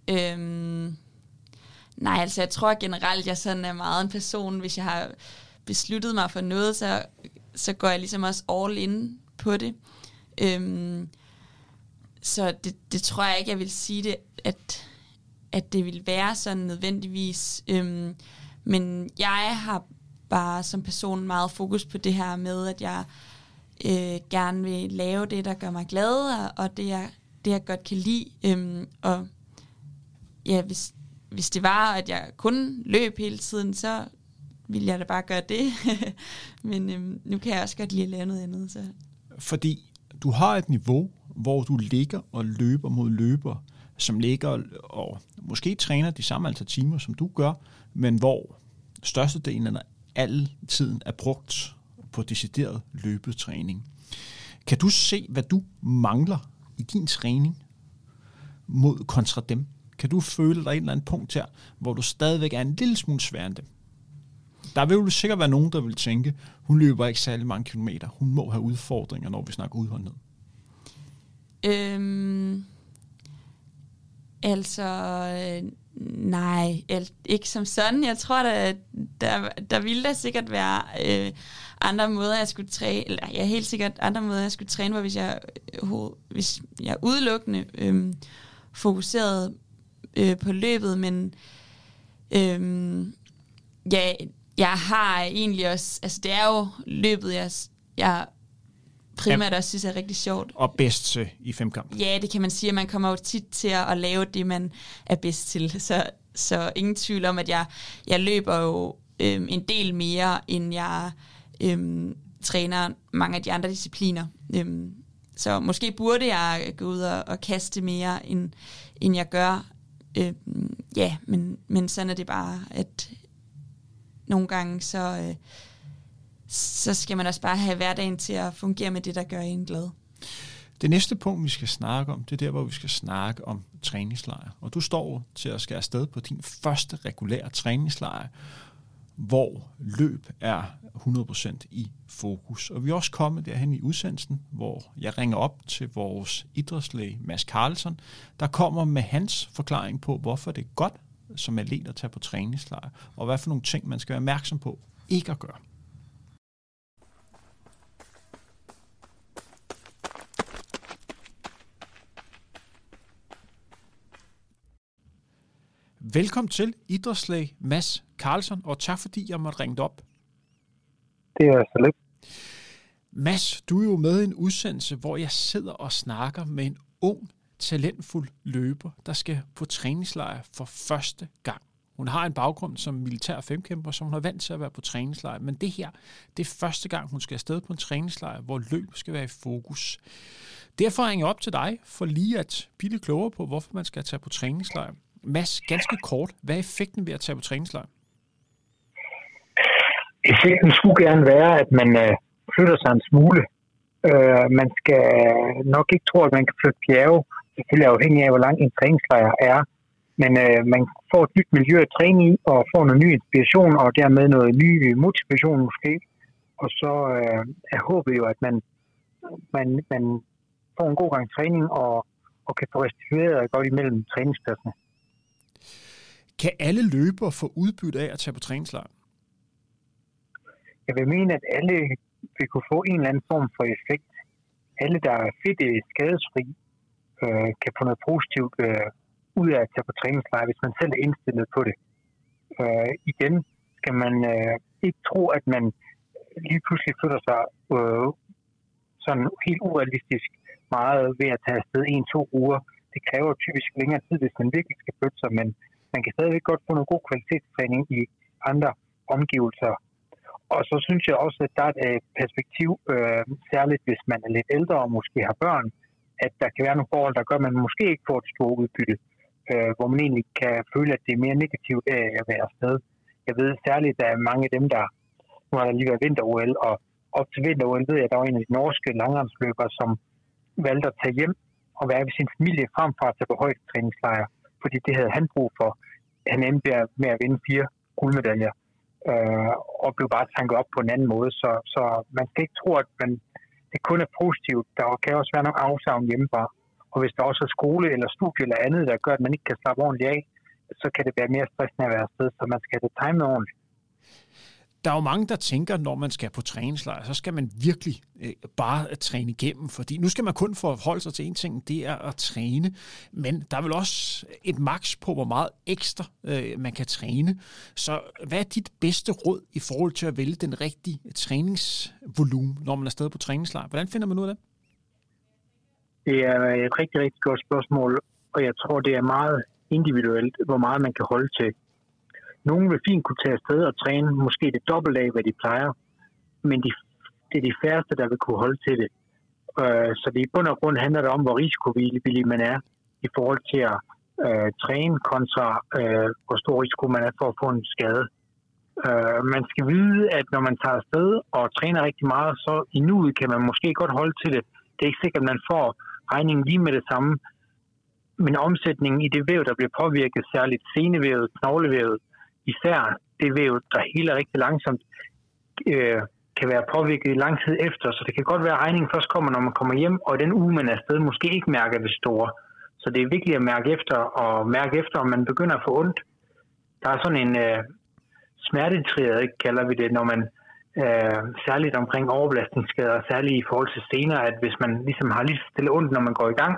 Øhm, nej, altså jeg tror generelt, jeg sådan er meget en person, hvis jeg har besluttet mig for noget, så, så går jeg ligesom også all in på det. Øhm, så det, det tror jeg ikke, jeg vil sige det, at, at det vil være sådan nødvendigvis. Øhm, men jeg har bare som person meget fokus på det her med, at jeg øh, gerne vil lave det, der gør mig glad, og, og det, jeg, det, jeg godt kan lide. Øhm, og ja, hvis, hvis det var, at jeg kun løb hele tiden, så ville jeg da bare gøre det. Men øhm, nu kan jeg også godt lide at lave noget andet. Så. Fordi du har et niveau, hvor du ligger og løber mod løber, som ligger og måske træner de samme antal timer, som du gør, men hvor størstedelen af al tiden er brugt på decideret løbetræning. Kan du se, hvad du mangler i din træning mod kontra dem? Kan du føle dig en eller anden punkt her, hvor du stadigvæk er en lille smule sværere end dem? Der vil jo sikkert være nogen, der vil tænke, hun løber ikke særlig mange kilometer. Hun må have udfordringer, når vi snakker udholdenhed. Øhm, altså, øh, nej, ikke som sådan. Jeg tror, der, der, der ville da sikkert være øh, andre måder, jeg skulle træne, eller ja, helt sikkert andre måder, jeg skulle træne, hvor hvis jeg, øh, hvis jeg udelukkende øh, fokuserede øh, på løbet, men øh, ja, jeg har egentlig også, altså det er jo løbet, jeg, jeg primært også synes er rigtig sjovt. Og bedst til i femkamp. Ja, det kan man sige, man kommer jo tit til at lave det, man er bedst til. Så, så ingen tvivl om, at jeg, jeg løber jo øhm, en del mere, end jeg øhm, træner mange af de andre discipliner. Øhm, så måske burde jeg gå ud og, og kaste mere, end, end jeg gør. Øh, ja, men, men sådan er det bare, at nogle gange så... Øh, så skal man også bare have hverdagen til at fungere med det, der gør en glad. Det næste punkt, vi skal snakke om, det er der, hvor vi skal snakke om træningslejr. Og du står til at skal afsted på din første regulære træningslejr, hvor løb er 100% i fokus. Og vi er også kommet derhen i udsendelsen, hvor jeg ringer op til vores idrætslæge Mads Carlsen, der kommer med hans forklaring på, hvorfor det er godt som atlet at tage på træningslejr, og hvad for nogle ting, man skal være opmærksom på ikke at gøre. Velkommen til idrætslæg Mads Carlson, og tak fordi jeg måtte ringe op. Det er så lidt. Mads, du er jo med i en udsendelse, hvor jeg sidder og snakker med en ung, talentfuld løber, der skal på træningslejr for første gang. Hun har en baggrund som militær femkæmper, så hun har vant til at være på træningslejr. Men det her, det er første gang, hun skal afsted på en træningslejr, hvor løb skal være i fokus. Derfor ringer jeg op til dig, for lige at blive klogere på, hvorfor man skal tage på træningslejr. Mads, ganske kort, hvad er effekten ved at tage på træningslejr? Effekten skulle gerne være, at man øh, flytter sig en smule. Øh, man skal nok ikke tro, at man kan flytte bjerge, selvfølgelig afhængig af, hvor lang en træningslejr er. Men øh, man får et nyt miljø at træne i, og får noget ny inspiration, og dermed noget ny motivation måske. Og så øh, er håbet jo, at man, man, man får en god gang træning, og, og kan få restitueret godt imellem træningspladserne. Kan alle løbere få udbytte af at tage på træningslejr? Jeg vil mene, at alle vil kunne få en eller anden form for effekt. Alle, der er fedt øh, skadesfri, øh, kan få noget positivt øh, ud af at tage på træningslejr, hvis man selv er indstillet på det. Øh, igen skal man øh, ikke tro, at man lige pludselig føler sig øh, sådan helt urealistisk meget ved at tage afsted en-to uger. Det kræver typisk længere tid, hvis man virkelig skal flytte sig, men man kan stadigvæk godt få noget god kvalitetstræning i andre omgivelser. Og så synes jeg også, at der er et øh, perspektiv, øh, særligt hvis man er lidt ældre og måske har børn, at der kan være nogle forhold, der gør, at man måske ikke får et stort udbytte, øh, hvor man egentlig kan føle, at det er mere negativt af at være afsted. Jeg ved særligt, at der er mange af dem, der nu har der lige været vinter-OL, og op til vinter-OL ved jeg, at der var en af de norske langrendsløbere, som valgte at tage hjem og være ved sin familie frem for at tage på højdetræningslejr fordi det havde han brug for. Han endte med at vinde fire guldmedaljer, øh, og blev bare tanket op på en anden måde. Så, så man skal ikke tro, at man, det kun er positivt. Der kan også være nogle afsavn hjemmefra. Og hvis der også er skole eller studie eller andet, der gør, at man ikke kan slappe ordentligt af, så kan det være mere stressende at være afsted, så man skal have det timet ordentligt der er jo mange, der tænker, når man skal på træningslejr, så skal man virkelig øh, bare træne igennem, fordi nu skal man kun forholde sig til en ting, det er at træne, men der er vel også et maks på, hvor meget ekstra øh, man kan træne. Så hvad er dit bedste råd i forhold til at vælge den rigtige træningsvolumen, når man er stadig på træningslejr? Hvordan finder man ud af det? Det er et rigtig, rigtig godt spørgsmål, og jeg tror, det er meget individuelt, hvor meget man kan holde til. Nogle vil fint kunne tage afsted og træne måske det dobbelt af, hvad de plejer, men de, det er de færreste, der vil kunne holde til det. Øh, så det i bund og grund handler det om, hvor risikovillig man er i forhold til at øh, træne kontra øh, hvor stor risiko man er for at få en skade. Øh, man skal vide, at når man tager afsted og træner rigtig meget, så i nuet kan man måske godt holde til det. Det er ikke sikkert, at man får regningen lige med det samme, men omsætningen i det væv, der bliver påvirket, særligt senevævet, knoglevævet, især det væv, der heler rigtig langsomt, øh, kan være påvirket i lang tid efter. Så det kan godt være, at regningen først kommer, når man kommer hjem, og den uge, man er afsted, måske ikke mærker det store. Så det er vigtigt at mærke efter, og mærke efter, om man begynder at få ondt. Der er sådan en øh, smertetriade, kalder vi det, når man øh, særligt omkring overbelastningsskader, særligt i forhold til senere, at hvis man ligesom har lige stille ondt, når man går i gang,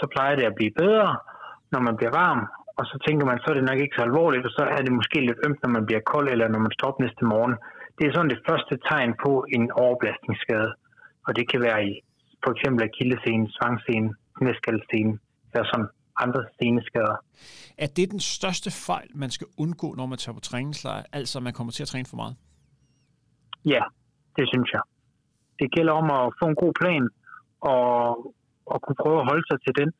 så plejer det at blive bedre, når man bliver varm, og så tænker man, så er det nok ikke så alvorligt, og så er det måske lidt ømt, når man bliver kold, eller når man står op næste morgen. Det er sådan det første tegn på en overbelastningsskade, og det kan være i for eksempel akillescenen, svangscenen, knæskaldscenen, eller sådan andre seneskader. Er det den største fejl, man skal undgå, når man tager på træningslejr, altså at man kommer til at træne for meget? Ja, det synes jeg. Det gælder om at få en god plan, og at kunne prøve at holde sig til den.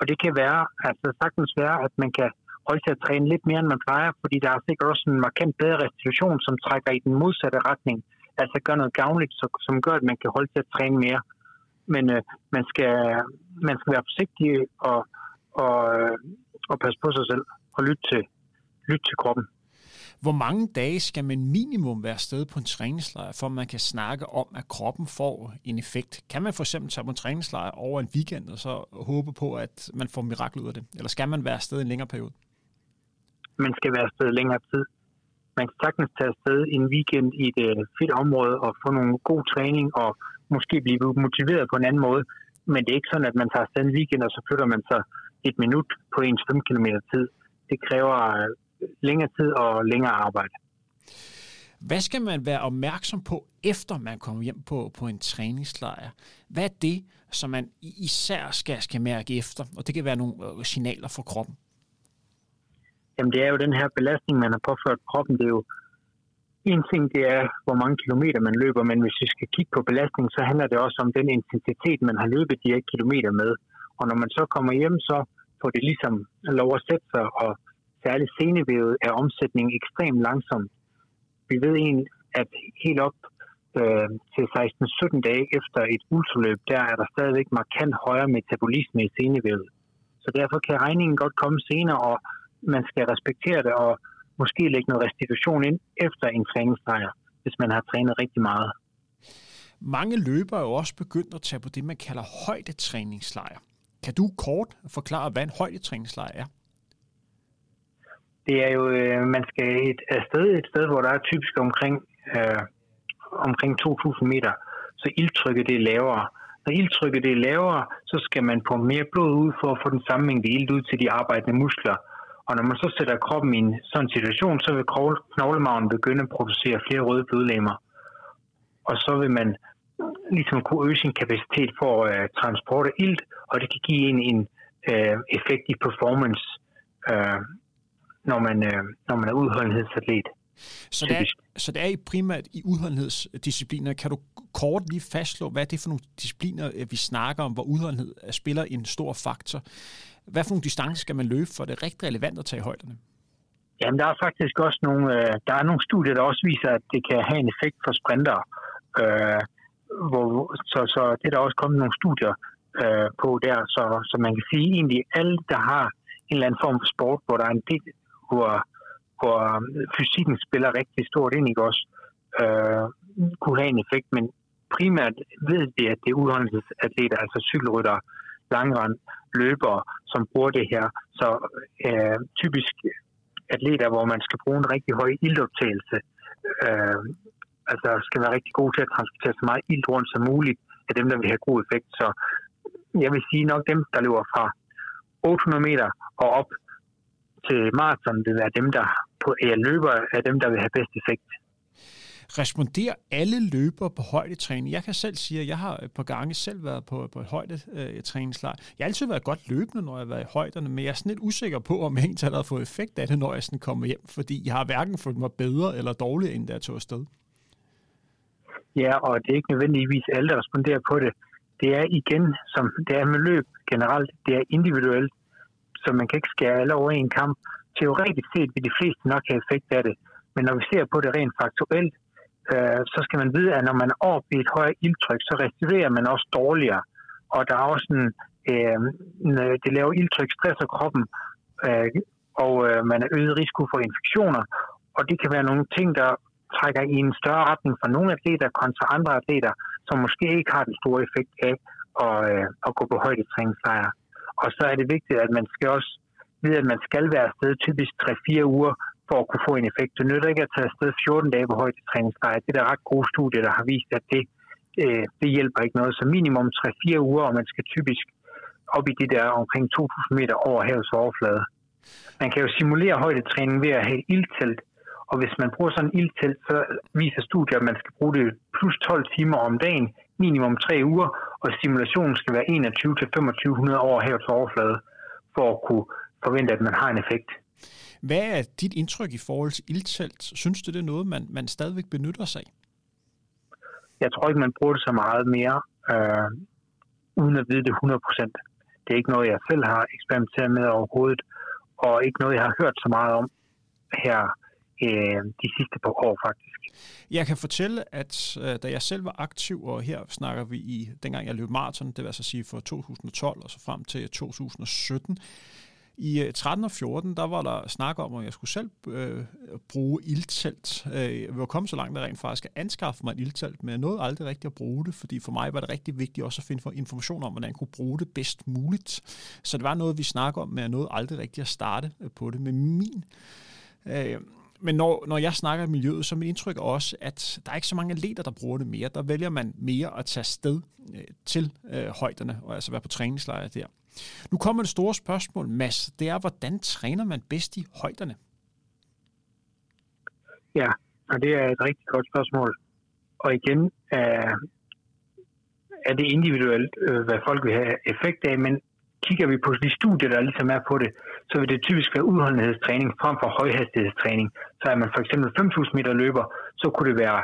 Og det kan være, altså sagtens være, at man kan holde til at træne lidt mere, end man plejer, fordi der er sikkert også en markant bedre restitution, som trækker i den modsatte retning. Altså gør noget gavnligt, som gør, at man kan holde til at træne mere. Men øh, man, skal, man skal være forsigtig og, og, øh, og passe på sig selv og lytte til, lytte til kroppen. Hvor mange dage skal man minimum være sted på en træningslejr, for man kan snakke om, at kroppen får en effekt? Kan man for eksempel tage på en træningslejr over en weekend, og så håbe på, at man får mirakel ud af det? Eller skal man være afsted en længere periode? Man skal være afsted længere tid. Man kan sagtens tage afsted en weekend i et øh, fedt område og få nogle god træning og måske blive motiveret på en anden måde. Men det er ikke sådan, at man tager afsted en weekend, og så flytter man sig et minut på ens 5 km tid. Det kræver længere tid og længere arbejde. Hvad skal man være opmærksom på, efter man kommer hjem på, på en træningslejr? Hvad er det, som man især skal, skal mærke efter? Og det kan være nogle øh, signaler for kroppen. Jamen det er jo den her belastning, man har påført kroppen. Det er jo en ting, det er, hvor mange kilometer man løber, men hvis vi skal kigge på belastning, så handler det også om den intensitet, man har løbet de her kilometer med. Og når man så kommer hjem, så får det ligesom lov at sætte sig, og særligt senevævet er omsætningen ekstremt langsom. Vi ved egentlig, at helt op øh, til 16-17 dage efter et ultraløb, der er der stadigvæk markant højere metabolisme i senevævet. Så derfor kan regningen godt komme senere, og man skal respektere det og måske lægge noget restitution ind efter en træningslejr, hvis man har trænet rigtig meget. Mange løbere er jo også begyndt at tage på det, man kalder højdetræningslejr. Kan du kort forklare, hvad en højdetræningslejr er? Det er jo, øh, man skal et afsted et sted, hvor der er typisk omkring, øh, omkring 2.000 meter, så ildtrykket det er lavere. Når ildtrykket det er lavere, så skal man pumpe mere blod ud for at få den samme mængde ild ud til de arbejdende muskler. Og når man så sætter kroppen i en sådan situation, så vil knoglemagen begynde at producere flere røde blodlemmer. Og så vil man ligesom kunne øge sin kapacitet for at uh, transporte ilt, og det kan give en en øh, effekt i performance. Øh, når man, øh, når man er udholdenhedsatlet. Så det, er, så det er primært i udholdenhedsdiscipliner. Kan du kort lige fastslå, hvad er det for nogle discipliner, øh, vi snakker om, hvor udholdenhed spiller en stor faktor? Hvad for nogle distancer skal man løbe for? Det er rigtig relevant at tage i højderne. Jamen, der er faktisk også nogle, øh, der er nogle studier, der også viser, at det kan have en effekt for sprinter. Øh, hvor, så, så det er der også kommet nogle studier øh, på der, så, så man kan sige egentlig, alle, der har en eller anden form for sport, hvor der er en del, hvor, hvor um, fysikken spiller rigtig stort ind, ikke også, øh, kunne have en effekt, men primært ved vi, at det er udholdelsesatleter, altså cykelrytter, langrand, løbere, som bruger det her. Så øh, typisk atleter, hvor man skal bruge en rigtig høj ildoptagelse, øh, altså skal være rigtig god til at transportere så meget ilt rundt som muligt er dem, der vil have god effekt. Så jeg vil sige nok dem, der løber fra 800 meter og op til maraton, vil være dem, der på, ja, løber, er dem, der vil have bedst effekt responderer alle løber på højdetræning? Jeg kan selv sige, at jeg har et par gange selv været på, på et højdetræningslejr. Jeg har altid været godt løbende, når jeg har været i højderne, men jeg er sådan lidt usikker på, om jeg egentlig har fået effekt af det, når jeg sådan kommer hjem, fordi jeg har hverken følt mig bedre eller dårligere, end da jeg tog afsted. Ja, og det er ikke nødvendigvis alle, der responderer på det. Det er igen, som det er med løb generelt, det er individuelt, så man kan ikke skære alle over en kamp. Teoretisk set vil de fleste nok have effekt af det, men når vi ser på det rent faktuelt, øh, så skal man vide, at når man er oppe i et højere ildtryk, så restituerer man også dårligere. Og der er også en, øh, øh det laver ildtryk, stresser kroppen, øh, og øh, man er øget risiko for infektioner. Og det kan være nogle ting, der trækker i en større retning for nogle atleter kontra andre atleter, som måske ikke har den store effekt af at, øh, at gå på højdetræningslejre. Og så er det vigtigt, at man skal også vide, at man skal være afsted typisk 3-4 uger for at kunne få en effekt. Det nytter ikke at tage afsted 14 dage på højdetræningslejr. Det er der ret gode studier, der har vist, at det, øh, det hjælper ikke noget. Så minimum 3-4 uger, og man skal typisk op i de der omkring 2.000 meter over havets overflade. Man kan jo simulere højdetræning ved at have et ildtelt, og hvis man bruger sådan en ildtelt, så viser studier, at man skal bruge det plus 12 timer om dagen, minimum 3 uger, og simulationen skal være 21-2500 over havets overflade, for at kunne forvente, at man har en effekt. Hvad er dit indtryk i forhold til ildtelt? Synes du, det er noget, man, man stadigvæk benytter sig af? Jeg tror ikke, man bruger det så meget mere, øh, uden at vide det 100% Det er ikke noget, jeg selv har eksperimenteret med overhovedet, og ikke noget, jeg har hørt så meget om her øh, de sidste par år faktisk. Jeg kan fortælle, at øh, da jeg selv var aktiv, og her snakker vi i, dengang jeg løb maraton, det vil altså sige fra 2012 og så frem til 2017, i øh, 13 og 14, der var der snak om, at jeg skulle selv øh, bruge ildtelt. Øh, jeg var kommet så langt, at rent faktisk at anskaffe mig et ildtelt, men jeg nåede aldrig rigtigt at bruge det, fordi for mig var det rigtig vigtigt også at finde information om, hvordan jeg kunne bruge det bedst muligt. Så det var noget, vi snakker om, men jeg nåede aldrig rigtigt at starte øh, på det. med min øh, men når, når jeg snakker om miljøet, så er mit indtryk også, at der er ikke så mange atleter, der bruger det mere. Der vælger man mere at tage sted øh, til øh, højderne, og altså være på træningslejre der. Nu kommer det store spørgsmål, Mads. Det er, hvordan træner man bedst i højderne? Ja, og det er et rigtig godt spørgsmål. Og igen er, er det individuelt, øh, hvad folk vil have effekt af, men kigger vi på de studier, der ligesom er på det, så vil det typisk være udholdenhedstræning frem for højhastighedstræning. Så er man for eksempel 5.000 meter løber, så kunne det være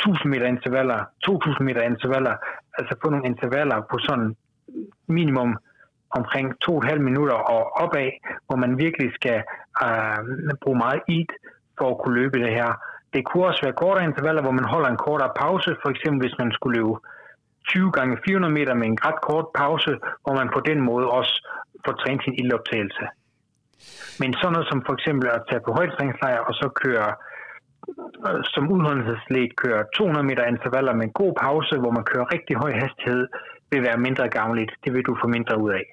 1000 meter intervaller, 2000 meter intervaller, altså få nogle intervaller på sådan minimum omkring 2,5 minutter og opad, hvor man virkelig skal øh, bruge meget ilt for at kunne løbe det her. Det kunne også være kortere intervaller, hvor man holder en kortere pause, for eksempel hvis man skulle løbe 20 gange 400 meter med en ret kort pause, hvor man på den måde også får trænet sin ildoptagelse. Men sådan noget som for eksempel at tage på højdetræningslejr og så køre øh, som udholdenhedslet køre 200 meter intervaller med en god pause, hvor man kører rigtig høj hastighed, vil være mindre gavnligt. Det vil du få mindre ud af.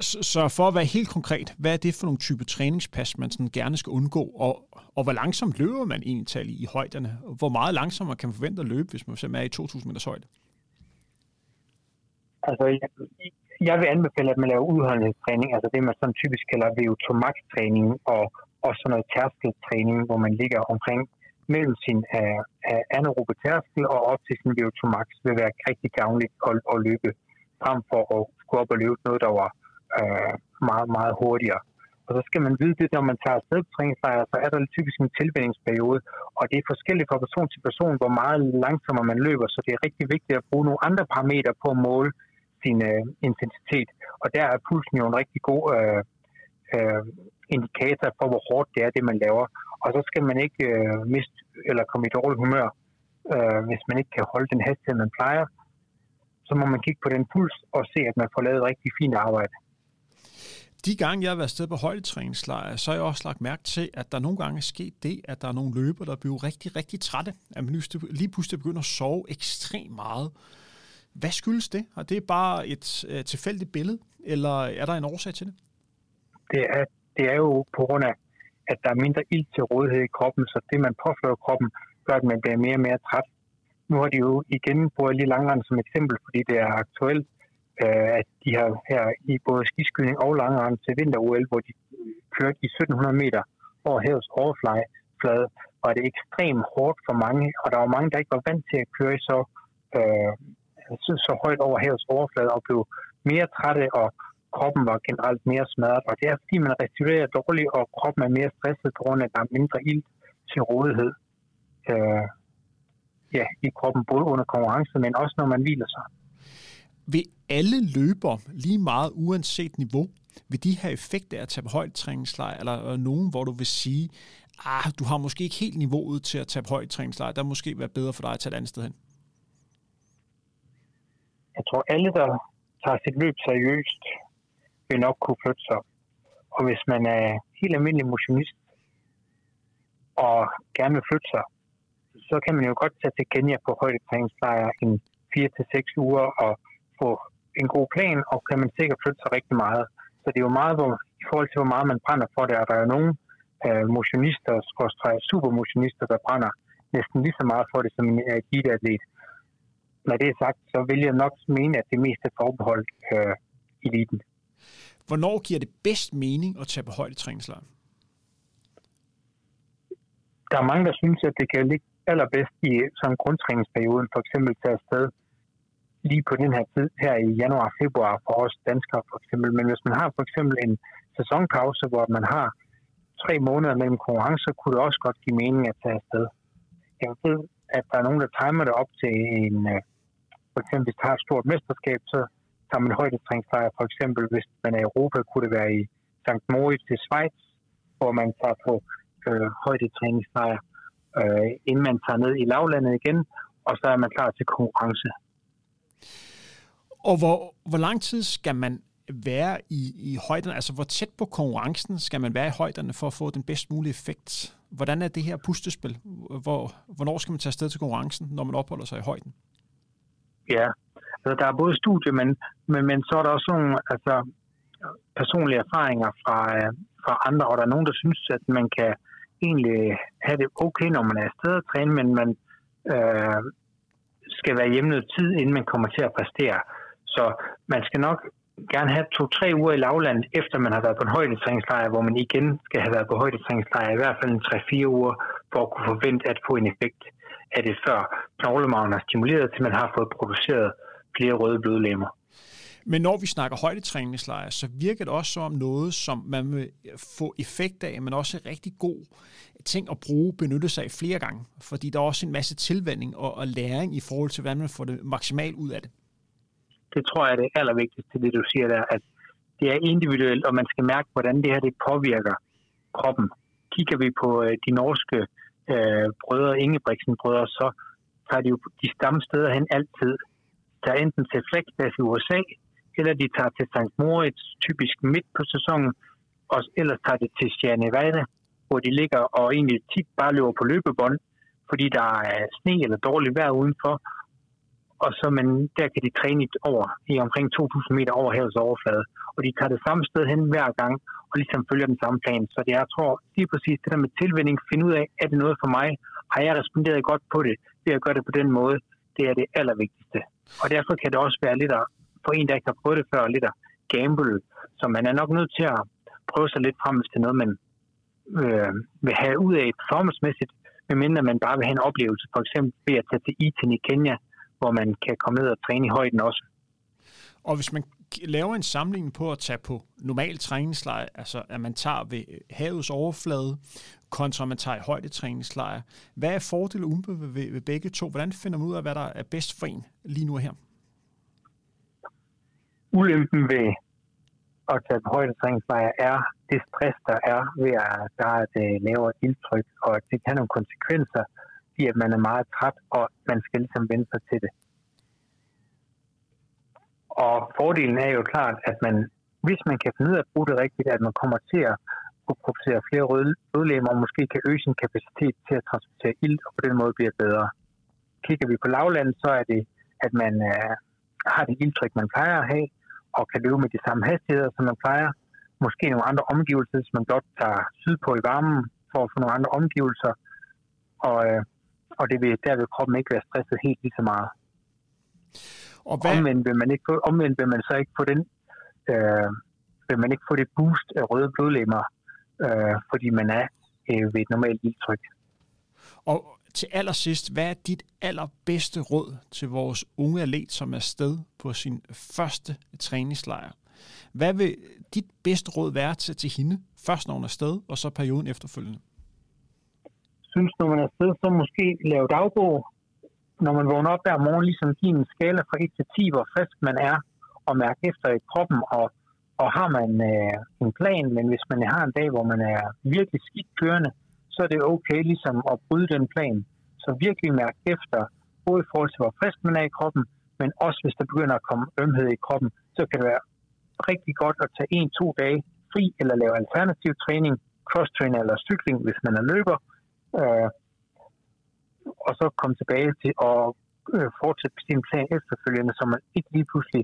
Så for at være helt konkret, hvad er det for nogle type træningspas, man sådan gerne skal undgå, og, og hvor langsomt løber man egentlig i højderne? Hvor meget langsommere kan man forvente at løbe, hvis man simpelthen er i 2000 meters højde? Altså, jeg, vil anbefale, at man laver udholdenhedstræning, altså det, man sådan typisk kalder VO2 max-træning, og også sådan noget tærskeltræning, hvor man ligger omkring mellem sin uh, anaerobe tærskel og op til sin VO2 max, vil være rigtig gavnligt at, at løbe frem for at gå op og løbe noget, der var uh, meget, meget hurtigere. Og så skal man vide det, når man tager afsted på træningslejre, så er der typisk en tilvændingsperiode, og det er forskelligt fra person til person, hvor meget langsommere man løber, så det er rigtig vigtigt at bruge nogle andre parametre på at måle sin øh, intensitet. Og der er pulsen jo en rigtig god øh, øh, indikator for, hvor hårdt det er, det man laver. Og så skal man ikke øh, miste eller komme i dårligt humør, øh, hvis man ikke kan holde den hastighed, man plejer. Så må man kigge på den puls og se, at man får lavet rigtig fint arbejde de gange, jeg har været sted på højdetræningslejr, så har jeg også lagt mærke til, at der nogle gange er sket det, at der er nogle løber, der bliver rigtig, rigtig trætte. At man lige pludselig begynder at sove ekstremt meget. Hvad skyldes det? Og det er bare et øh, tilfældigt billede, eller er der en årsag til det? Det er, det er jo på grund af, at der er mindre ild til rådighed i kroppen, så det, man påfører kroppen, gør, at man bliver mere og mere træt. Nu har de jo igen brugt lige langrende som eksempel, fordi det er aktuelt, øh, at de har her i både skiskydning og langrende til vinter-OL, hvor de kørte i 1700 meter over havets overflade, var det ekstremt hårdt for mange, og der var mange, der ikke var vant til at køre så, øh, så, så højt over havets overflade og blev mere trætte, og kroppen var generelt mere smadret. Og det er fordi, man restituerer dårligt, og kroppen er mere stresset på grund af, at der er mindre ild til rådighed øh, ja, i kroppen, både under konkurrence, men også når man hviler sig. Vil alle løber lige meget uanset niveau, vil de have effekt af at tage på højdetræningslejr, eller nogen, hvor du vil sige, ah, du har måske ikke helt niveauet til at tage på højdetræningslejr, der måske være bedre for dig at tage et andet sted hen? Jeg tror, alle, der tager sit løb seriøst, vil nok kunne flytte sig. Og hvis man er helt almindelig motionist og gerne vil flytte sig, så kan man jo godt tage til Kenya på højdetræningslejr i 4-6 uger og få en god plan, og kan man sikkert flytte sig rigtig meget. Så det er jo meget, hvor, i forhold til, hvor meget man brænder for det, og der er jo nogle øh, motionister, supermotionister, der brænder næsten lige så meget for det som en eliteatlet. Når det er sagt, så vil jeg nok mene, at det meste er forbeholdt øh, eliten. Hvornår giver det bedst mening at tage på højdetræningslejr? Der er mange, der synes, at det kan ligge allerbedst i sådan grundtræningsperioden, for eksempel til afsted lige på den her tid her i januar-februar for os danskere for eksempel. Men hvis man har for eksempel en sæsonpause, hvor man har tre måneder mellem konkurrencer, kunne det også godt give mening at tage afsted. Jeg ved, at der er nogen, der timer det op til en, øh, for eksempel hvis der har et stort mesterskab, så tager man højdetræningslejr. For eksempel hvis man er i Europa, kunne det være i St. Moritz i Schweiz, hvor man tager på øh, højdetræningslejr, øh, inden man tager ned i lavlandet igen, og så er man klar til konkurrence. Og hvor, hvor lang tid skal man være i, i højderne? Altså, hvor tæt på konkurrencen skal man være i højderne for at få den bedst mulige effekt? Hvordan er det her pustespil? Hvor, hvornår skal man tage afsted til konkurrencen, når man opholder sig i højden? Ja, altså, der er både studie, men, men, men så er der også nogle altså, personlige erfaringer fra, øh, fra andre, og der er nogen, der synes, at man kan egentlig have det okay, når man er afsted at træne, men man øh, skal være hjemme noget tid, inden man kommer til at præstere. Så man skal nok gerne have to-tre uger i lavland, efter man har været på en højdetræningslejr, hvor man igen skal have været på højdetræningslejr i hvert fald en 3-4 uger, for at kunne forvente at få en effekt af det, før knoglemagen er stimuleret, til man har fået produceret flere røde blodlemmer. Men når vi snakker højdetræningslejre, så virker det også som noget, som man vil få effekt af, men også rigtig god ting at bruge, benytte sig af flere gange. Fordi der er også en masse tilvænding og, og læring i forhold til, hvordan man får det maksimalt ud af det det tror jeg er det allervigtigste, det du siger der, at det er individuelt, og man skal mærke, hvordan det her det påvirker kroppen. Kigger vi på øh, de norske øh, Øh, brødre, Ingebrigtsen brødre, så tager de jo de samme steder hen altid. Der er enten til Flexbase i USA, eller de tager til St. Moritz, typisk midt på sæsonen, og ellers tager de til Sierra Nevada, hvor de ligger og egentlig tit bare løber på løbebånd, fordi der er sne eller dårligt vejr udenfor, og så men der kan de træne over i omkring 2.000 meter over havets overflade. Og de tager det samme sted hen hver gang, og ligesom følger den samme plan. Så det er, jeg tror lige præcis det der med tilvænding, finde ud af, er det noget for mig? Har jeg responderet godt på det ved at gøre det på den måde? Det er det allervigtigste. Og derfor kan det også være lidt at, for en, der ikke har prøvet det før, lidt at gamble. Så man er nok nødt til at prøve sig lidt frem, hvis det er noget, man øh, vil have ud af performancemæssigt, medmindre man bare vil have en oplevelse, for eksempel ved at tage til Iten i Kenya, hvor man kan komme ned og træne i højden også. Og hvis man laver en sammenligning på at tage på normal træningslejr, altså at man tager ved havets overflade, kontra man tager i højdetræningslejr. Hvad er fordele og ved, ved, begge to? Hvordan finder man ud af, hvad der er bedst for en lige nu her? Ulempen ved at tage på højdetræningslejr er det stress, der er ved at der er et øh, lavere ildtryk, og det kan have nogle konsekvenser fordi at man er meget træt, og man skal ligesom vende sig til det. Og fordelen er jo klart, at man, hvis man kan finde ud af at bruge det rigtigt, at man kommer til at kunne producere flere rødlemmer, og måske kan øge sin kapacitet til at transportere ild, og på den måde bliver bedre. Kigger vi på lavlandet, så er det, at man øh, har det ildtryk, man plejer at have, og kan løbe med de samme hastigheder, som man plejer, måske nogle andre omgivelser, hvis man godt tager sydpå i varmen for at få nogle andre omgivelser. Og, øh, og det vil, der vil kroppen ikke være stresset helt lige så meget. Og hvad... omvendt, vil man ikke få, omvendt vil man så ikke få den, øh, vil man ikke få det boost af røde blodlemmer, øh, fordi man er øh, ved et normalt ildtryk. Og til allersidst, hvad er dit allerbedste råd til vores unge atlet, som er sted på sin første træningslejr? Hvad vil dit bedste råd være til, til hende, først når hun er sted, og så perioden efterfølgende? Synes, når man er sted, så måske lave dagbog. Når man vågner op hver morgen, ligesom give en skala fra 1 til 10, hvor frisk man er, og mærke efter i kroppen, og, og har man øh, en plan, men hvis man har en dag, hvor man er virkelig skidt kørende, så er det okay ligesom at bryde den plan. Så virkelig mærke efter, både i forhold til, hvor frisk man er i kroppen, men også hvis der begynder at komme ømhed i kroppen, så kan det være rigtig godt at tage en-to dage fri, eller lave alternativ træning, cross-trainer eller cykling, hvis man er løber, øh, og så komme tilbage til at øh, fortsætte sin plan efterfølgende, så man ikke lige pludselig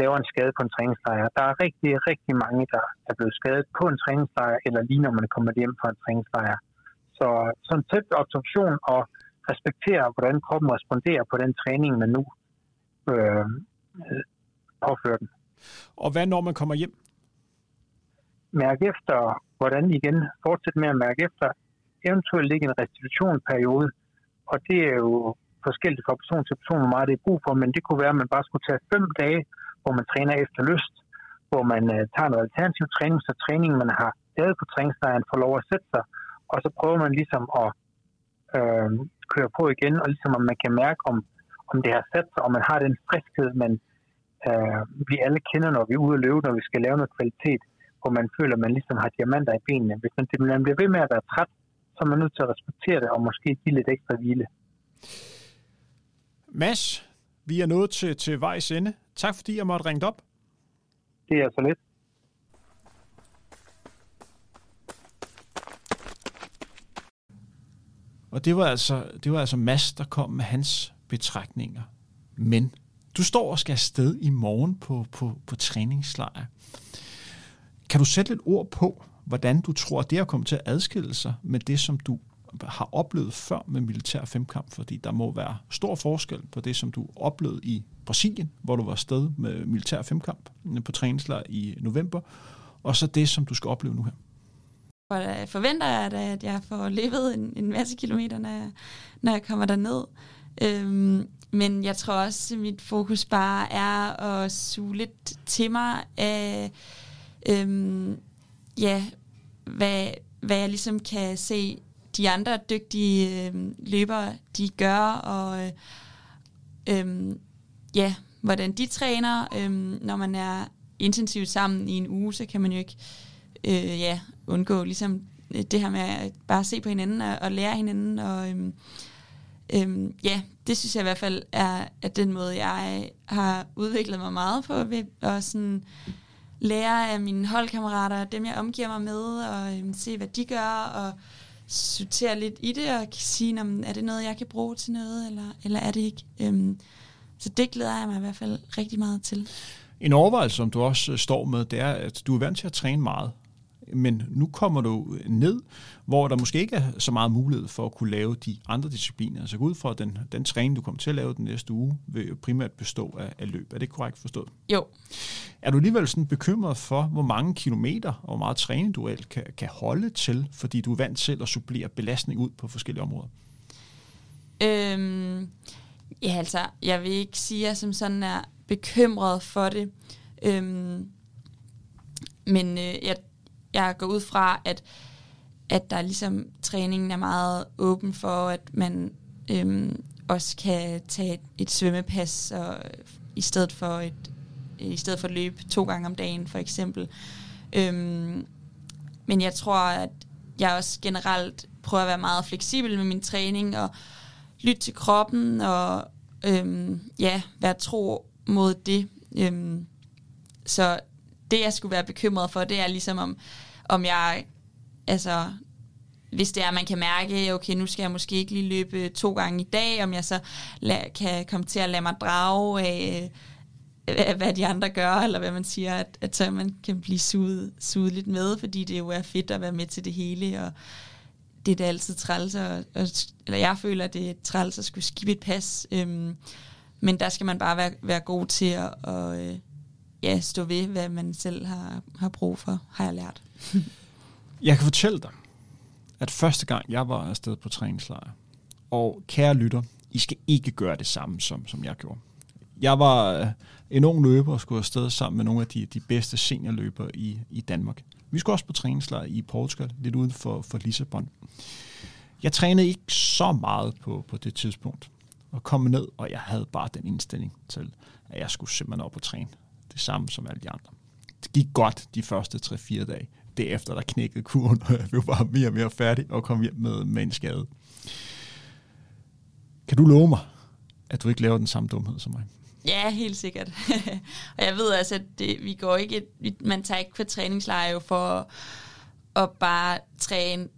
laver en skade på en træningslejr. Der er rigtig, rigtig mange, der er blevet skadet på en træningslejr, eller lige når man kommer hjem fra en træningslejr. Så sådan tæt observation og respektere, hvordan kroppen responderer på den træning, man nu øh, påfører den. Og hvad når man kommer hjem? Mærke efter, hvordan igen fortsætte med at mærke efter, eventuelt ligge en restitutionsperiode, og det er jo forskelligt fra person til person, hvor meget det er brug for, men det kunne være, at man bare skulle tage fem dage, hvor man træner efter lyst, hvor man uh, tager noget alternativ træning, så træningen, man har lavet på træningslejren, får lov at sætte sig, og så prøver man ligesom at øh, køre på igen, og ligesom om man kan mærke, om, om det har sat sig, og man har den friskhed, man øh, vi alle kender, når vi er ude at løbe, når vi skal lave noget kvalitet, hvor man føler, at man ligesom har diamanter i benene. Hvis man, man bliver ved med at være træt, så er man nødt til at respektere det, og måske give lidt ekstra hvile. Mads, vi er nået til, til vejs ende. Tak fordi jeg måtte ringe op. Det er så lidt. Og det var altså, det var altså Mads, der kom med hans betragtninger. Men du står og skal afsted i morgen på, på, på træningslejr. Kan du sætte lidt ord på, hvordan du tror, at det har kommet til at adskille sig med det, som du har oplevet før med militær femkamp? Fordi der må være stor forskel på det, som du oplevede i Brasilien, hvor du var afsted med militær femkamp øh, på træningslejr i november, og så det, som du skal opleve nu her. Og øh, forventer jeg at jeg får levet en, en masse kilometer, når jeg, når jeg kommer derned. Øhm, men jeg tror også, at mit fokus bare er at suge lidt til mig af, øhm, ja, hvad, hvad jeg ligesom kan se de andre dygtige øh, løbere, de gør, og øhm, ja, hvordan de træner. Øh, når man er intensivt sammen i en uge, så kan man jo ikke øh, ja, undgå ligesom øh, det her med at bare se på hinanden og, og lære hinanden. Og øh, øh, ja, det synes jeg i hvert fald er, er den måde, jeg har udviklet mig meget på, ved at sådan lære af mine holdkammerater, dem jeg omgiver mig med, og øhm, se, hvad de gør, og sortere lidt i det, og sige, om, er det noget, jeg kan bruge til noget, eller, eller er det ikke? Øhm, så det glæder jeg mig i hvert fald rigtig meget til. En overvejelse, som du også øh, står med, det er, at du er vant til at træne meget men nu kommer du ned, hvor der måske ikke er så meget mulighed for at kunne lave de andre discipliner. Altså gå ud fra, at den, den træning, du kommer til at lave den næste uge, vil jo primært bestå af, af løb. Er det korrekt forstået? Jo. Er du alligevel sådan bekymret for, hvor mange kilometer og hvor meget træning du kan, kan holde til, fordi du er vant til at supplere belastning ud på forskellige områder? Øhm, ja, altså, jeg vil ikke sige, at jeg som sådan er bekymret for det. Øhm, men øh, jeg jeg går ud fra, at, at der ligesom træningen er meget åben for, at man øhm, også kan tage et, et svømmepas og, i stedet for et i stedet for at løbe to gange om dagen, for eksempel. Øhm, men jeg tror, at jeg også generelt prøver at være meget fleksibel med min træning og lytte til kroppen og øhm, ja, være tro mod det. Øhm, så det, jeg skulle være bekymret for, det er ligesom om, om jeg, altså, hvis det er, at man kan mærke, okay, nu skal jeg måske ikke lige løbe to gange i dag, om jeg så la- kan komme til at lade mig drage af hvad, hvad de andre gør, eller hvad man siger, at, at så man kan blive suget, suget lidt med, fordi det jo er fedt at være med til det hele, og det er da altid træls, og, og, eller jeg føler, at det er træls at skulle skifte et pas, øhm, men der skal man bare være, være god til at og, øh, ja, stå ved, hvad man selv har, har brug for, har jeg lært. jeg kan fortælle dig, at første gang jeg var afsted på træningslejr, og kære lytter, I skal ikke gøre det samme, som, som jeg gjorde. Jeg var øh, en ung løber og skulle afsted sammen med nogle af de, de bedste seniorløbere i, i Danmark. Vi skulle også på træningslejr i Portugal, lidt uden for, for Lissabon. Jeg trænede ikke så meget på, på det tidspunkt, og kom ned, og jeg havde bare den indstilling til, at jeg skulle simpelthen op og træne. Det samme som alle de andre. Det gik godt de første 3-4 dage. Derefter der knækkede kurven, og jeg blev bare mere og mere færdig og kom hjem med, med en skade. Kan du love mig, at du ikke laver den samme dumhed som mig? Ja, helt sikkert. og jeg ved altså, at det, vi går ikke, man tager ikke på træningslejr jo for at bare træne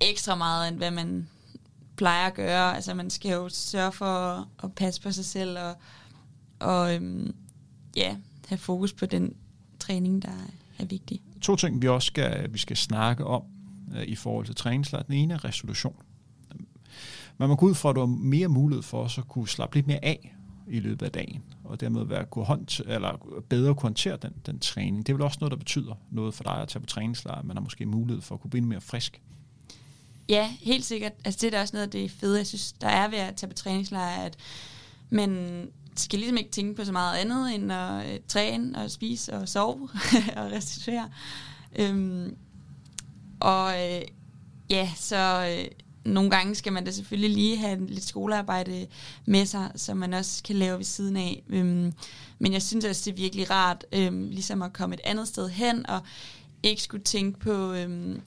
ekstra meget, end hvad man plejer at gøre. Altså man skal jo sørge for at passe på sig selv og, og øhm, ja, have fokus på den træning, der er vigtig. To ting, vi også skal, vi skal snakke om øh, i forhold til træningslejr. Den ene er resolution. Man må gå ud fra, at du har mere mulighed for at kunne slappe lidt mere af i løbet af dagen, og dermed være, kunne hånd, eller bedre kunne håndtere den, den træning. Det er vel også noget, der betyder noget for dig at tage på træningslejr. Man har måske mulighed for at kunne blive mere frisk. Ja, helt sikkert. Altså, det er da også noget af det fede, jeg synes, der er ved at tage på træningslejr, at man skal ligesom ikke tænke på så meget andet, end at øh, træne og spise og sove og restituere. Øhm, og øh, ja, så øh, nogle gange skal man da selvfølgelig lige have lidt skolearbejde med sig, som man også kan lave ved siden af. Øhm, men jeg synes også, det er virkelig rart øhm, ligesom at komme et andet sted hen, og ikke skulle tænke på øhm,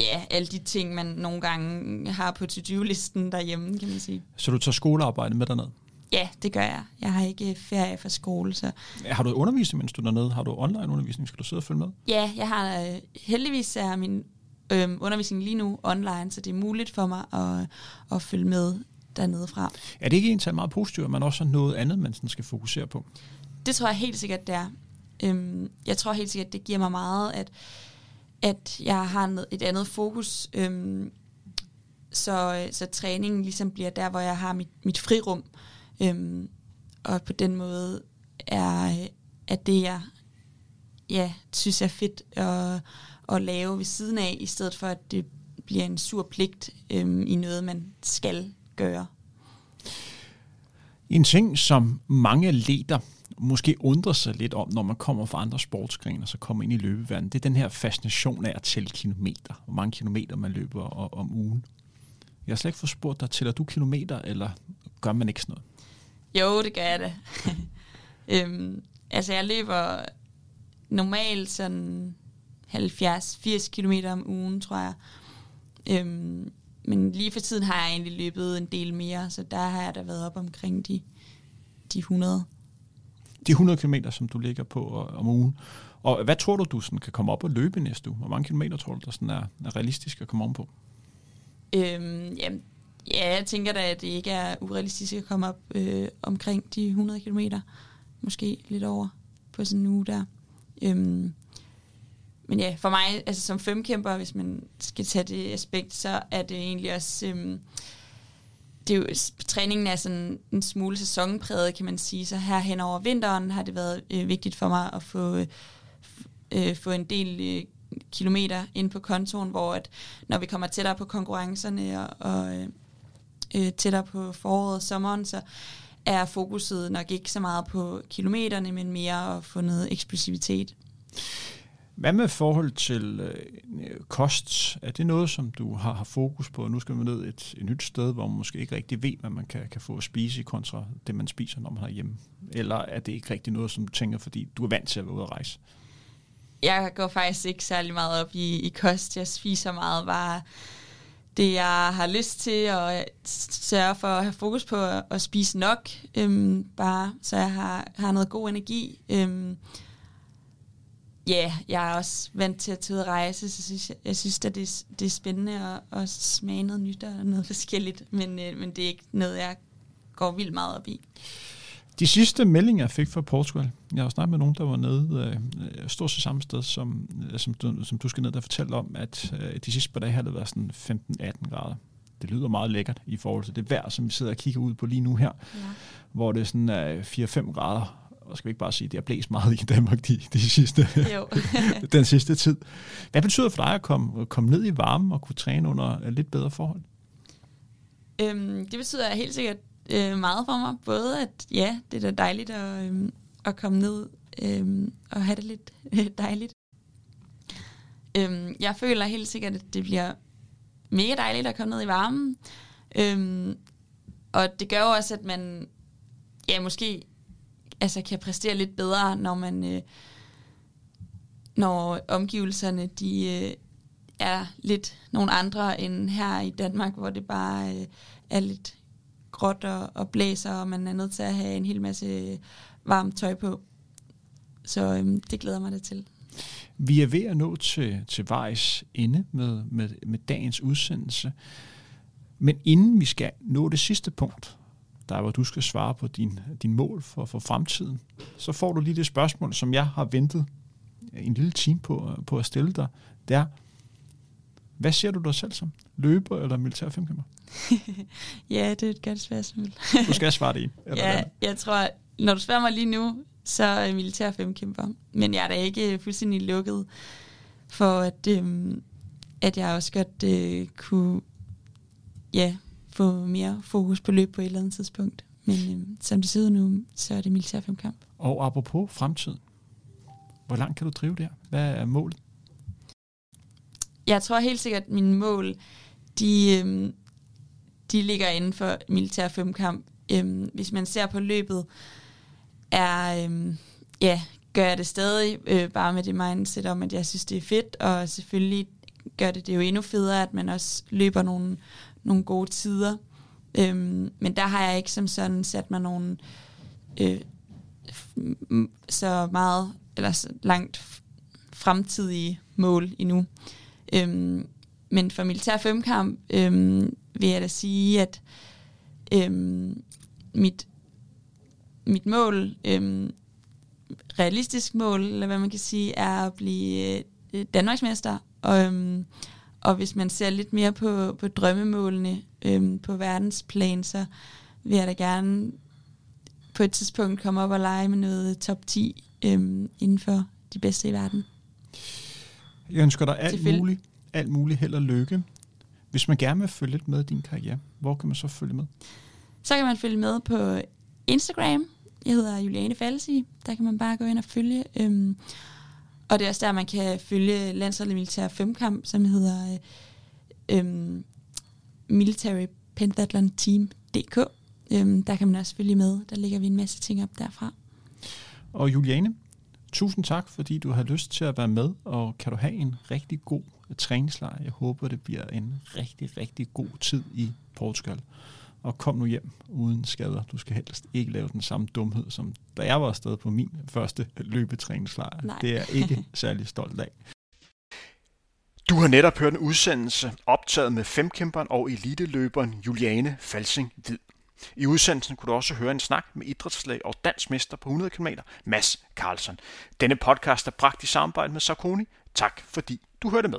ja, alle de ting, man nogle gange har på to-do-listen derhjemme, kan man sige. Så du tager skolearbejde med derned? Ja, det gør jeg. Jeg har ikke ferie fra skole, så... Har du undervisning, mens du er dernede? Har du online undervisning? Skal du sidde og følge med? Ja, jeg har øh, heldigvis er min øh, undervisning lige nu online, så det er muligt for mig at, at følge med dernede fra. Er det ikke egentlig meget positivt, at man også har noget andet, man sådan skal fokusere på? Det tror jeg helt sikkert, det er. Øhm, jeg tror helt sikkert, det giver mig meget, at, at jeg har et andet fokus, øhm, så, så træningen ligesom bliver der, hvor jeg har mit, mit frirum. Øhm, og på den måde er, er det, jeg ja, synes er fedt at, at lave ved siden af, i stedet for at det bliver en sur pligt øhm, i noget, man skal gøre. En ting, som mange leder måske undrer sig lidt om, når man kommer fra andre sportsgrene og så kommer ind i løbeverdenen, det er den her fascination af at tælle kilometer. Hvor mange kilometer man løber om ugen. Jeg har slet ikke fået spurgt dig, tæller du kilometer, eller gør man ikke sådan noget? Jo, det gør jeg da. øhm, altså, jeg løber normalt sådan 70-80 km om ugen, tror jeg. Øhm, men lige for tiden har jeg egentlig løbet en del mere, så der har jeg da været op omkring de, de 100. De 100 km, som du ligger på om ugen. Og hvad tror du, du sådan kan komme op og løbe næste uge? Hvor mange kilometer tror du, der sådan er, er realistisk at komme om på? Øhm, jamen, ja, jeg tænker da, at det ikke er urealistisk at komme op øh, omkring de 100 km. Måske lidt over på sådan en uge der. Øhm, men ja, for mig, altså som femkæmper, hvis man skal tage det aspekt, så er det egentlig også... Øhm, det er jo, træningen er sådan en smule sæsonpræget, kan man sige. Så her hen over vinteren har det været øh, vigtigt for mig at få, øh, øh få en del øh, kilometer ind på kontoen, hvor at, når vi kommer tættere på konkurrencerne og, og øh, øh, tættere på foråret og sommeren, så er fokuset nok ikke så meget på kilometerne, men mere at få noget eksplosivitet. Hvad med forhold til øh, kost? Er det noget, som du har, har fokus på? Nu skal man ned et, et nyt sted, hvor man måske ikke rigtig ved, hvad man kan, kan få at spise i kontra det, man spiser, når man er hjemme. Eller er det ikke rigtig noget, som du tænker, fordi du er vant til at være ude at rejse? Jeg går faktisk ikke særlig meget op i, i kost. Jeg spiser meget bare det, jeg har lyst til, og øh, sørge for at have fokus på at, at spise nok, øhm, bare så jeg har, har noget god energi. Øhm, ja, yeah, jeg er også vant til at tage ud og rejse, så synes jeg, jeg synes, at det, det er spændende at, at smage noget nyt og noget forskelligt, men, øh, men det er ikke noget, jeg går vildt meget op i. De sidste meldinger, jeg fik fra Portugal, jeg har snakket med nogen, der var nede øh, stort set samme sted, som, øh, som, du, som du skal ned og fortælle om, at øh, de sidste par dage har det været sådan 15-18 grader. Det lyder meget lækkert i forhold til det vejr, som vi sidder og kigger ud på lige nu her, ja. hvor det er sådan øh, 4-5 grader. Og skal vi ikke bare sige, at det har blæst meget i Danmark de, de sidste, den sidste tid. Hvad betyder det for dig at komme, komme ned i varmen og kunne træne under øh, lidt bedre forhold? Øhm, det betyder helt sikkert øh, meget for mig. Både at, ja, det er da dejligt at, øh, at komme ned øh, og have det lidt øh, dejligt. Øh, jeg føler helt sikkert, at det bliver mega dejligt at komme ned i varmen. Øh, og det gør jo også, at man ja, måske altså, kan præstere lidt bedre, når man øh, når omgivelserne de øh, er lidt nogle andre end her i Danmark, hvor det bare øh, er lidt gråt og, og blæser, og man er nødt til at have en hel masse øh, varmt tøj på. Så øhm, det glæder mig det til. Vi er ved at nå til, til vejs ende med, med, med dagens udsendelse. Men inden vi skal nå det sidste punkt, der er, hvor du skal svare på din, din mål for, for fremtiden, så får du lige det spørgsmål, som jeg har ventet en lille time på, på at stille dig. Det er, hvad ser du dig selv som? Løber eller militær femkæmper? ja, det er et godt spørgsmål. Du skal svare det i. Ja, hvad? jeg tror, når du spørger mig lige nu, så er militær femkæmper. Men jeg er da ikke fuldstændig lukket for, at, øhm, at jeg også godt øh, kunne ja, få mere fokus på løb på et eller andet tidspunkt. Men øhm, som det ser nu, så er det militær femkamp. Og apropos fremtiden, hvor langt kan du drive det her? Hvad er målet? Jeg tror helt sikkert, at mine mål, de, øhm, de ligger inden for militær femkamp. Øhm, hvis man ser på løbet, er, øhm, ja, gør jeg det stadig øh, bare med det mindset om, at jeg synes, det er fedt, og selvfølgelig gør det det jo endnu federe, at man også løber nogle, nogle gode tider. Øhm, men der har jeg ikke som sådan sat mig nogle øh, så meget, eller så langt fremtidige mål endnu. Øhm, men for militær femkamp øhm, vil jeg da sige, at øhm, mit, mit mål, øhm, realistisk mål, eller hvad man kan sige, er at blive øh, Danmarksmester. Og, øhm, og hvis man ser lidt mere på, på drømmemålene øhm, på verdensplan, så vil jeg da gerne på et tidspunkt komme op og lege med noget top 10 øhm, inden for de bedste i verden. Jeg ønsker dig alt Selvfølgelig. muligt, alt muligt held og lykke. Hvis man gerne vil følge lidt med i din karriere, hvor kan man så følge med? Så kan man følge med på Instagram. Jeg hedder Juliane Falsi. Der kan man bare gå ind og følge. Øhm, og det er også der, man kan følge landsholdet militær femkamp, som hedder øh, øhm, Military Pentathlon Team DK. Øhm, der kan man også følge med. Der lægger vi en masse ting op derfra. Og Juliane, tusind tak, fordi du har lyst til at være med, og kan du have en rigtig god træningslejr. Jeg håber, det bliver en rigtig, rigtig god tid i Portugal. Og kom nu hjem uden skader. Du skal helst ikke lave den samme dumhed, som da jeg var afsted på min første løbetræningslejr. Nej. Det er jeg ikke særlig stolt af. Du har netop hørt en udsendelse optaget med femkæmperen og eliteløberen Juliane Falsing Hvid. I udsendelsen kunne du også høre en snak med idrætslæge og dansmester på 100 km, Mads Carlsen. Denne podcast er bragt i samarbejde med Sarkoni. Tak fordi du hørte med.